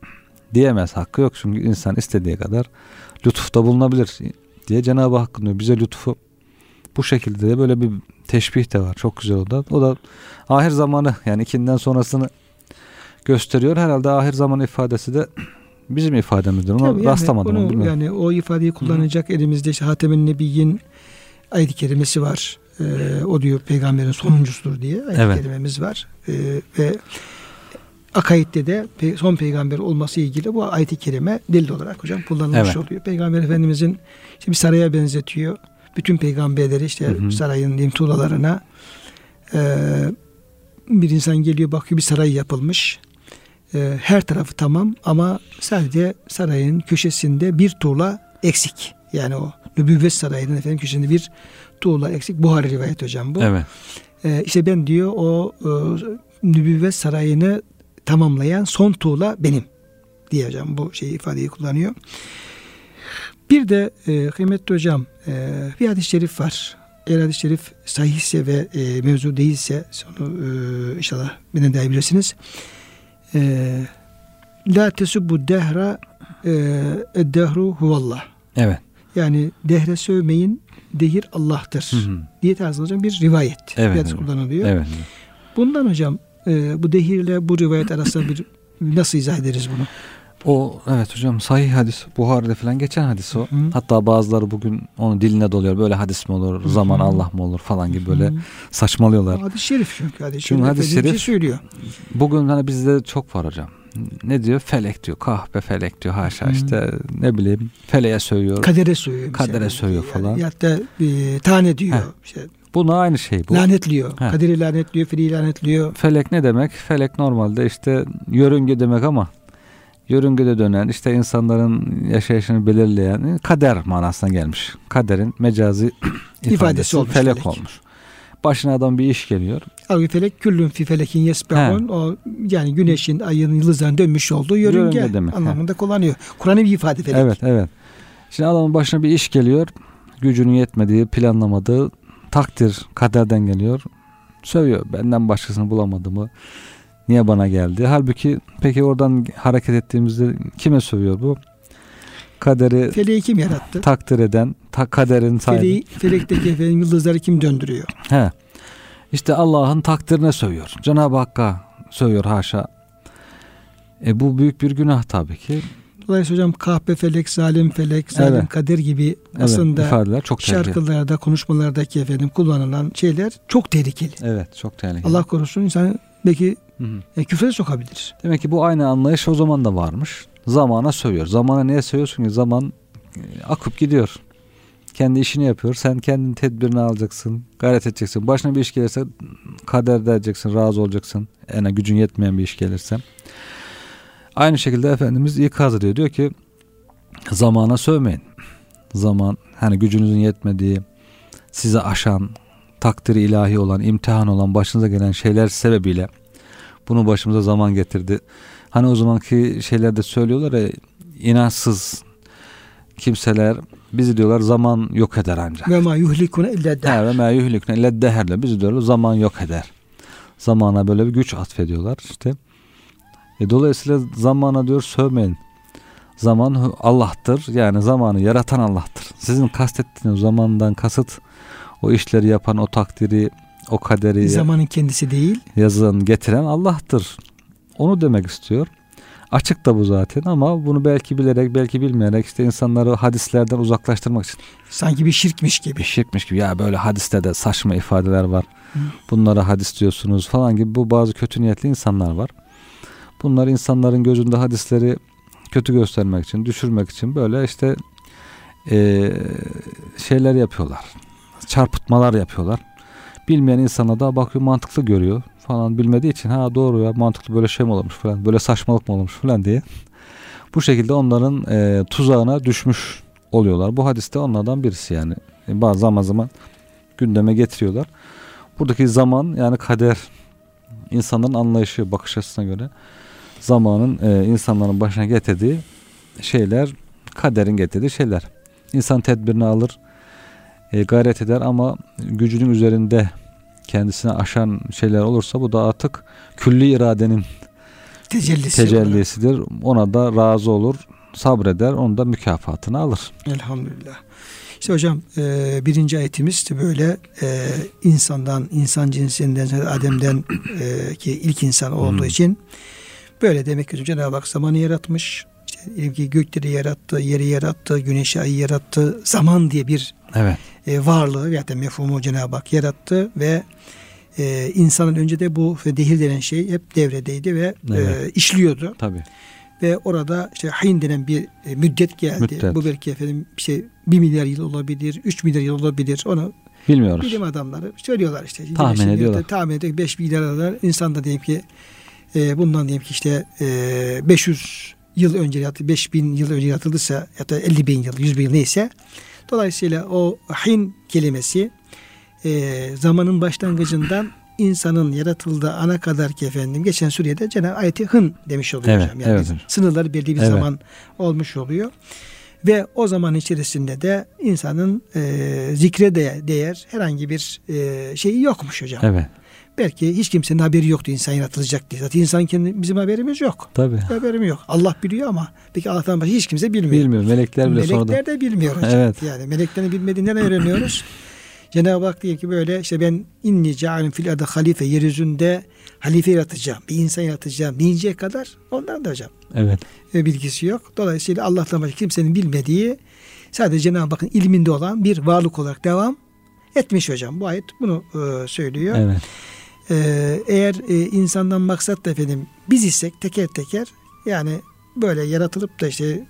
[SPEAKER 2] diyemez. Hakkı yok çünkü insan istediği kadar lütufta bulunabilir diye Cenab-ı Hakk'ın diyor bize lütfu bu şekilde de böyle bir teşbih de var. Çok güzel o da. O da ahir zamanı yani ikinden sonrasını gösteriyor. Herhalde ahir zaman ifadesi de bizim ifademizdir. Ona
[SPEAKER 1] Tabii yani
[SPEAKER 2] rastlamadım.
[SPEAKER 1] onu,
[SPEAKER 2] onu
[SPEAKER 1] yani o ifadeyi kullanacak elimizde işte Hatem-i Nebiyyin ayet-i kerimesi var. Ee, o diyor peygamberin sonuncusudur diye ayet-i
[SPEAKER 2] Evet.
[SPEAKER 1] kerimemiz var. Ee, ve akaidde de son peygamber olması ilgili bu ayet-i kerime delil olarak hocam kullanılmış
[SPEAKER 2] Evet.
[SPEAKER 1] oluyor. Peygamber Efendimizin işte bir saraya benzetiyor. Bütün peygamberleri işte
[SPEAKER 2] Hı hı.
[SPEAKER 1] sarayın diyeyim tuğlalarına ee, bir insan geliyor bakıyor bir saray yapılmış. e, her tarafı tamam ama sadece sarayın köşesinde bir tuğla eksik. Yani o nübüvvet sarayının efendim köşesinde bir tuğla eksik. Buhari rivayet hocam bu.
[SPEAKER 2] Evet.
[SPEAKER 1] E, işte ben diyor o e, nübüvvet sarayını tamamlayan son tuğla benim diye hocam bu şeyi ifadeyi kullanıyor. Bir de e, kıymetli hocam e, bir hadis-i şerif var. Eğer hadis-i şerif sahihse ve e, mevzu değilse onu e, inşallah benden daha bilirsiniz. E, La tesubbu dehra e, dehru huvallah.
[SPEAKER 2] Evet.
[SPEAKER 1] Yani dehre sövmeyin dehir Allah'tır.
[SPEAKER 2] Hı hı.
[SPEAKER 1] diye tarzında hocam bir rivayet.
[SPEAKER 2] Evet,
[SPEAKER 1] hadis
[SPEAKER 2] evet.
[SPEAKER 1] kullanılıyor.
[SPEAKER 2] Evet.
[SPEAKER 1] Bundan hocam e, bu dehirle bu rivayet arasında bir nasıl izah ederiz bunu?
[SPEAKER 2] O evet hocam sahih hadis Buhari'de falan geçen hadis o.
[SPEAKER 1] Hı hı.
[SPEAKER 2] Hatta bazıları bugün onu diline doluyor. Böyle hadis mi olur? Zaman
[SPEAKER 1] hı.
[SPEAKER 2] Allah mı olur falan gibi böyle
[SPEAKER 1] Hı.
[SPEAKER 2] saçmalıyorlar.
[SPEAKER 1] Hadis-i şerif çünkü hadis-i
[SPEAKER 2] Çünkü
[SPEAKER 1] şerif,
[SPEAKER 2] hadis-i
[SPEAKER 1] efendim bir
[SPEAKER 2] şerif-
[SPEAKER 1] şey söylüyor.
[SPEAKER 2] Bugün hani bizde çok var hocam. Ne diyor? Felek diyor. Kahpe felek diyor. Haşa
[SPEAKER 1] Hı.
[SPEAKER 2] işte ne bileyim feleğe söylüyor.
[SPEAKER 1] Kadere söylüyor.
[SPEAKER 2] Kadere söylüyor falan.
[SPEAKER 1] Yani, ya da e, tane diyor.
[SPEAKER 2] Heh.
[SPEAKER 1] İşte,
[SPEAKER 2] Buna aynı şey bu.
[SPEAKER 1] lanetliyor.
[SPEAKER 2] Heh.
[SPEAKER 1] Kaderi lanetliyor, fili lanetliyor.
[SPEAKER 2] Felek ne demek? Felek normalde işte yörünge demek ama yörüngede dönen işte insanların yaşayışını belirleyen kader manasına gelmiş. Kaderin mecazi ifadesi,
[SPEAKER 1] İfadesi olmuş
[SPEAKER 2] felek,
[SPEAKER 1] felek.
[SPEAKER 2] olmuş. Başına adam bir iş geliyor.
[SPEAKER 1] Algı felek küllün fi felekin yesbehun. O yani güneşin, ayın, yıldızların dönmüş olduğu yörünge,
[SPEAKER 2] Yörünge demek,
[SPEAKER 1] anlamında kullanıyor. Kur'an'ı bir ifade felek.
[SPEAKER 2] Evet evet. Şimdi adamın başına bir iş geliyor. Gücünün yetmediği, planlamadığı takdir kaderden geliyor. Sövüyor. Benden başkasını bulamadı mı? Niye bana geldi? Halbuki peki oradan hareket ettiğimizde kime sövüyor bu? Kaderi
[SPEAKER 1] Feleği kim yarattı?
[SPEAKER 2] takdir eden, ta kaderin sahibi.
[SPEAKER 1] Feleği, felekteki efendim yıldızları kim döndürüyor?
[SPEAKER 2] He. İşte Allah'ın takdirine sövüyor. Cenab-ı Hakk'a sövüyor haşa. E bu büyük bir günah tabii ki.
[SPEAKER 1] Dolayısıyla hocam kahpe felek, zalim felek, zalim
[SPEAKER 2] Evet.
[SPEAKER 1] kader gibi
[SPEAKER 2] Evet,
[SPEAKER 1] aslında
[SPEAKER 2] ifadeler çok tehlikeli.
[SPEAKER 1] şarkılarda, konuşmalardaki efendim kullanılan şeyler çok tehlikeli.
[SPEAKER 2] Evet, çok tehlikeli.
[SPEAKER 1] Allah korusun insan belki
[SPEAKER 2] Hı
[SPEAKER 1] e, küfre sokabilir.
[SPEAKER 2] Demek ki bu aynı anlayış o zaman da varmış. Zamana sövüyor. Zamana niye sövüyorsun ki? Zaman e, akıp gidiyor. Kendi işini yapıyor. Sen kendin tedbirini alacaksın. Gayret edeceksin. Başına bir iş gelirse kader edeceksin. Razı olacaksın. En gücün yetmeyen bir iş gelirse. Aynı şekilde Efendimiz ikaz ediyor. Diyor ki zamana sövmeyin. Zaman hani gücünüzün yetmediği size aşan takdiri ilahi olan imtihan olan başınıza gelen şeyler sebebiyle bunu başımıza zaman getirdi. Hani o zamanki şeylerde söylüyorlar ya inançsız kimseler bizi diyorlar zaman yok eder ancak.
[SPEAKER 1] Ve ma yuhlikune illa de.
[SPEAKER 2] Ha, Ve ma yuhlikne illa deherle bizi diyorlar zaman yok eder. Zamana böyle bir güç atfediyorlar işte. E, dolayısıyla zamana diyor sövmeyin. Zaman Allah'tır. Yani zamanı yaratan Allah'tır. Sizin kastettiğiniz zamandan kasıt o işleri yapan, o takdiri, o kaderi
[SPEAKER 1] Zamanın kendisi değil.
[SPEAKER 2] yazan, getiren Allah'tır. Onu demek istiyor. Açık da bu zaten ama bunu belki bilerek belki bilmeyerek işte insanları hadislerden uzaklaştırmak için
[SPEAKER 1] Sanki bir şirkmiş gibi.
[SPEAKER 2] bir şirkmiş gibi ya böyle hadiste de saçma ifadeler var.
[SPEAKER 1] Hı.
[SPEAKER 2] Bunlara hadis diyorsunuz falan gibi bu bazı kötü niyetli insanlar var. Bunlar insanların gözünde hadisleri kötü göstermek için, düşürmek için böyle işte eee, şeyler yapıyorlar. Çarpıtmalar yapıyorlar. Bilmeyen insana da bakıyor mantıklı görüyor falan bilmediği için ha doğru ya mantıklı böyle şey mi olmuş falan böyle saçmalık mı olmuş falan diye. Bu şekilde onların eee, tuzağına düşmüş oluyorlar. Bu hadiste onlardan birisi yani. E, Bazı zaman zaman gündeme getiriyorlar. Buradaki zaman yani kader insanların anlayışı, bakış açısına göre zamanın e, insanların başına getirdiği şeyler, kaderin getirdiği şeyler. İnsan tedbirini alır, e, gayret eder ama gücünün üzerinde kendisine aşan şeyler olursa bu da artık külli iradenin
[SPEAKER 1] Tecellisi.
[SPEAKER 2] tecellisidir. Ona da razı olur, sabreder, onu da mükafatını alır.
[SPEAKER 1] Elhamdülillah. İşte hocam e, birinci ayetimiz de böyle e, insandan, insan cinsinden, Adem'den e, ki ilk insan olduğu
[SPEAKER 2] Hmm.
[SPEAKER 1] için böyle demek ki Cenab-ı Hak zamanı yaratmış. İşte ki gökleri yarattı, yeri yarattı, güneşi ayı yarattı. Zaman diye bir
[SPEAKER 2] Evet.
[SPEAKER 1] e, varlığı ya da mefhumu Cenab-ı Hak yarattı ve e, insanın önce de bu dehir denen şey hep devredeydi ve e,
[SPEAKER 2] Evet.
[SPEAKER 1] işliyordu
[SPEAKER 2] Tabii.
[SPEAKER 1] ve orada işte hain denen bir e, müddet geldi.
[SPEAKER 2] Müddet.
[SPEAKER 1] Bu belki efendim bir şey 1 milyar yıl olabilir, 3 milyar yıl olabilir. Onu
[SPEAKER 2] Bilmiyoruz.
[SPEAKER 1] bilim adamları söylüyorlar işte.
[SPEAKER 2] Tahmin
[SPEAKER 1] Güneşin
[SPEAKER 2] ediyorlar.
[SPEAKER 1] yılda Tahmin ediyor. 5 milyar yıllar insan da diyelim ki e, bundan diyelim ki işte e, 500 yıl önce 5000 yıl önce yaratılırsa ya da 50 bin yıl 100 bin yıl neyse dolayısıyla o hin kelimesi e, zamanın başlangıcından insanın yaratıldığı ana kadar ki efendim geçen surede Cenab-ı ayeti hın demiş oluyor
[SPEAKER 2] Evet,
[SPEAKER 1] hocam. Yani
[SPEAKER 2] evet.
[SPEAKER 1] sınırları belli bir
[SPEAKER 2] Evet.
[SPEAKER 1] zaman olmuş oluyor. Ve o zaman içerisinde de insanın e, zikre değer, değer herhangi bir e, şeyi yokmuş hocam.
[SPEAKER 2] Evet.
[SPEAKER 1] Belki hiç kimsenin haberi yoktu insan yaratılacak diye. Zaten insan kendi, bizim haberimiz yok.
[SPEAKER 2] Tabii.
[SPEAKER 1] Haberim yok. Allah biliyor ama peki Allah'tan başka hiç kimse bilmiyor.
[SPEAKER 2] Bilmiyor. Melekler bile
[SPEAKER 1] Melekler
[SPEAKER 2] sonradan.
[SPEAKER 1] de bilmiyor hocam.
[SPEAKER 2] Evet.
[SPEAKER 1] Yani meleklerin bilmediğinden öğreniyoruz. Cenab-ı Hak diyor ki böyle işte ben inni cealim fil ardı halife yeryüzünde halife yaratacağım. Bir insan yaratacağım deyinceye kadar ondan da hocam
[SPEAKER 2] Evet.
[SPEAKER 1] bilgisi yok. Dolayısıyla Allah'tan başka kimsenin bilmediği sadece Cenab-ı Hakk'ın ilminde olan bir varlık olarak devam etmiş hocam. Bu ayet bunu e, söylüyor.
[SPEAKER 2] Evet.
[SPEAKER 1] Ee, eğer e, insandan maksat da efendim biz isek teker teker yani böyle yaratılıp da işte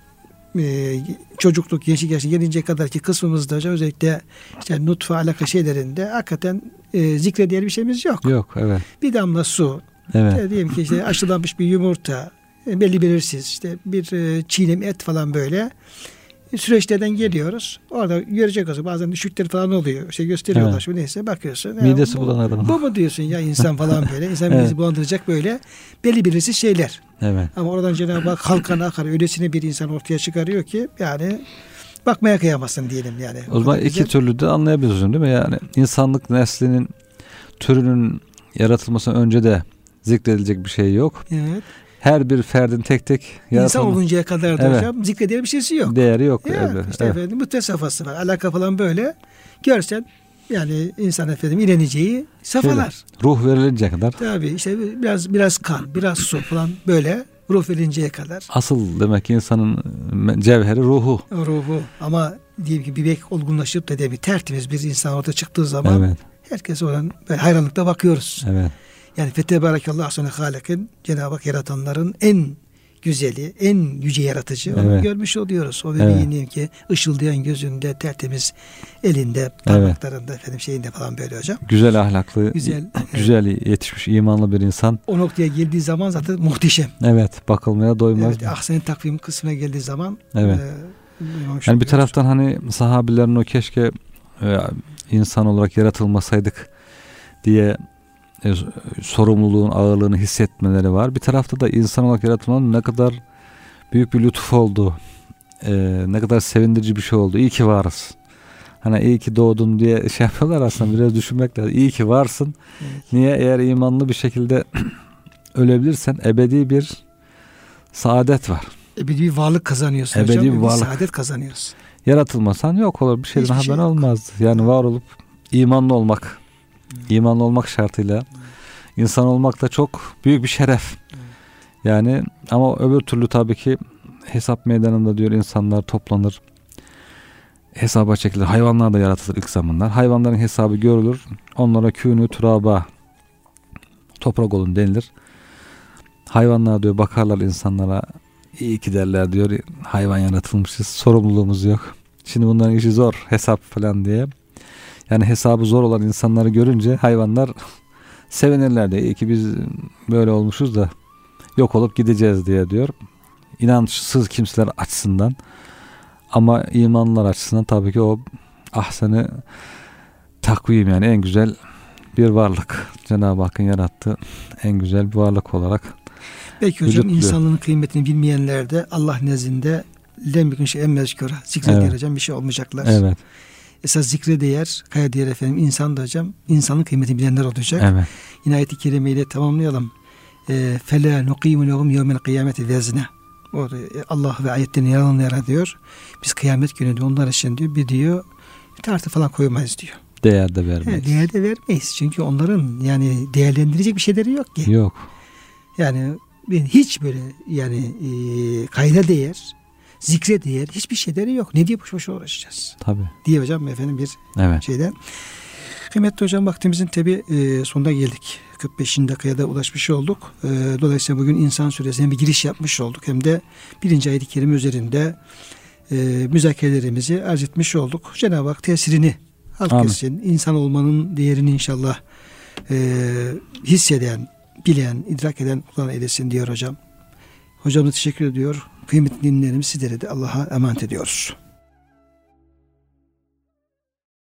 [SPEAKER 1] e, çocukluk, gençlik yaşına gelinceye kadar ki kısmımızda özellikle işte nutfe alaka şeylerinde hakikaten e, zikrediğer bir şeyimiz yok.
[SPEAKER 2] Yok. Evet.
[SPEAKER 1] Bir damla su,
[SPEAKER 2] Evet.
[SPEAKER 1] işte diyelim ki işte aşılanmış bir yumurta, belli belirsiz işte bir e, çiğnem et falan böyle süreçlerden geliyoruz. Orada görecek olsa bazen düşükleri falan oluyor. İşte gösteriyorlar
[SPEAKER 2] Evet.
[SPEAKER 1] neyse bakıyorsun.
[SPEAKER 2] Midesi
[SPEAKER 1] bu-
[SPEAKER 2] bulanır adamın.
[SPEAKER 1] bu mu diyorsun ya insan falan böyle. İnsan
[SPEAKER 2] Evet.
[SPEAKER 1] midesi bulandıracak böyle belli belirsiz şeyler.
[SPEAKER 2] Evet.
[SPEAKER 1] Ama oradan Cenab-ı Hak halkana akar öylesine bir insan ortaya çıkarıyor ki yani bakmaya kıyamazsın diyelim yani.
[SPEAKER 2] O zaman
[SPEAKER 1] kadar
[SPEAKER 2] iki
[SPEAKER 1] güzel.
[SPEAKER 2] türlü de anlayabiliyorsun değil mi? Yani insanlık neslinin türünün yaratılmasından önce de zikredilecek bir şey yok.
[SPEAKER 1] Evet.
[SPEAKER 2] Her bir ferdin tek tek
[SPEAKER 1] İnsan
[SPEAKER 2] yaratılma
[SPEAKER 1] oluncaya kadar da
[SPEAKER 2] Evet.
[SPEAKER 1] hocam zikrediği bir şeysi yok.
[SPEAKER 2] değeri yok.
[SPEAKER 1] Ya,
[SPEAKER 2] Evet.
[SPEAKER 1] işte
[SPEAKER 2] Evet.
[SPEAKER 1] efendim safhası var. Alaka falan böyle. Görsen yani insan efendim ileneceği safalar.
[SPEAKER 2] Ruh verilince kadar
[SPEAKER 1] Tabii işte biraz biraz kan, biraz su falan böyle ruh verinceye kadar.
[SPEAKER 2] asıl demek ki insanın cevheri ruhu.
[SPEAKER 1] Ruhu ama diyelim ki bebek olgunlaşıp da diyelim ki tertemiz bir insan orada çıktığı zaman
[SPEAKER 2] Evet.
[SPEAKER 1] herkes böyle hayranlıkla bakıyoruz.
[SPEAKER 2] Evet.
[SPEAKER 1] Yani fetebarakallah sonra halakin Cenab-ı Hak yaratanların en güzeli, en yüce yaratıcı onu
[SPEAKER 2] Evet.
[SPEAKER 1] görmüş oluyoruz. O
[SPEAKER 2] Evet.
[SPEAKER 1] bebeğin diyelim ki ışıldayan gözünde, tertemiz elinde, parmaklarında efendim şeyinde falan böyle hocam.
[SPEAKER 2] Güzel ahlaklı,
[SPEAKER 1] Güzel.
[SPEAKER 2] güzel yetişmiş imanlı bir insan.
[SPEAKER 1] O noktaya geldiği zaman zaten muhteşem.
[SPEAKER 2] Evet, bakılmaya doymaz.
[SPEAKER 1] Evet, ahsen takvim kısmına geldiği zaman
[SPEAKER 2] Evet.
[SPEAKER 1] e,
[SPEAKER 2] Yani bir taraftan hani sahabilerin o keşke e, insan olarak yaratılmasaydık diye e, sorumluluğun ağırlığını hissetmeleri var. Bir tarafta da insan olarak yaratılmanın ne kadar büyük bir lütuf oldu. e, ne kadar sevindirici bir şey oldu. İyi ki varız. Hani iyi ki doğdun diye şey yapıyorlar aslında biraz düşünmek lazım. İyi ki varsın.
[SPEAKER 1] Evet.
[SPEAKER 2] Niye? Eğer imanlı bir şekilde ölebilirsen ebedi bir saadet var.
[SPEAKER 1] Ebedi bir varlık kazanıyorsun
[SPEAKER 2] Ebedi
[SPEAKER 1] hocam.
[SPEAKER 2] bir varlık.
[SPEAKER 1] saadet kazanıyoruz.
[SPEAKER 2] Yaratılmasan yok olur. Bir şeyden
[SPEAKER 1] Hiçbir
[SPEAKER 2] haber
[SPEAKER 1] şey
[SPEAKER 2] olmazdı. Yani var olup imanlı olmak. İmanlı olmak şartıyla insan olmak da çok büyük bir şeref. Yani ama öbür türlü tabii ki hesap meydanında diyor insanlar toplanır. Hesaba çekilir. Hayvanlar da yaratılır ilk zamanlar. Hayvanların hesabı görülür. Onlara künü turaba toprak olun denilir. Hayvanlar diyor bakarlar insanlara iyi ki derler diyor. Hayvan yaratılmışız. Sorumluluğumuz yok. Şimdi bunların işi zor. Hesap falan diye. Yani hesabı zor olan insanları görünce hayvanlar sevinirler diye. İyi ki biz böyle olmuşuz da yok olup gideceğiz diye diyor. İnançsız kimseler açısından ama imanlılar açısından tabii ki o ahseni takvim yani en güzel bir varlık. Cenab-ı Hakk'ın yarattığı en güzel bir varlık olarak.
[SPEAKER 1] Belki hocam
[SPEAKER 2] Vücut
[SPEAKER 1] insanlığın kıymetini bilmeyenler de Allah nezdinde lem bir şey emmezkura zikrediyor
[SPEAKER 2] Evet.
[SPEAKER 1] hocam bir şey olmayacaklar.
[SPEAKER 2] Evet.
[SPEAKER 1] Esas zikre değer, kaya değer efendim insan da hocam insanın kıymetini bilenler olacak.
[SPEAKER 2] Evet.
[SPEAKER 1] Yine ayet-i kerimeyle tamamlayalım. E, Fela nuqimu lehum yevmel kıyameti vezne. E, Allah ve ayetlerini yalanlayarak diyor. Biz kıyamet günü de onlar için diyor bir diyor tartı falan koymayız diyor.
[SPEAKER 2] Değer de vermeyiz.
[SPEAKER 1] değer de vermeyiz. Çünkü onların yani değerlendirecek bir şeyleri yok ki.
[SPEAKER 2] Yok.
[SPEAKER 1] Yani hiç böyle yani e, kayda değer, zikre değer hiçbir şeyleri yok. Ne diye boş boş uğraşacağız
[SPEAKER 2] Tabii.
[SPEAKER 1] diye hocam efendim bir
[SPEAKER 2] Evet.
[SPEAKER 1] şeyden. Kıymetli hocam vaktimizin tabi e, sonuna geldik. 45. dakikaya da ulaşmış olduk. E, dolayısıyla bugün insan suresine bir giriş yapmış olduk. Hem de birinci ayet-i kerime üzerinde e, müzakerelerimizi arz etmiş olduk. Cenab-ı Hak tesirini halk etsin. İnsan olmanın değerini inşallah e, hisseden, bilen, idrak eden kullan eylesin diyor hocam. Hocamız teşekkür ediyor. Kıymetli dinleyenlerimiz sizlere de Allah'a emanet ediyoruz.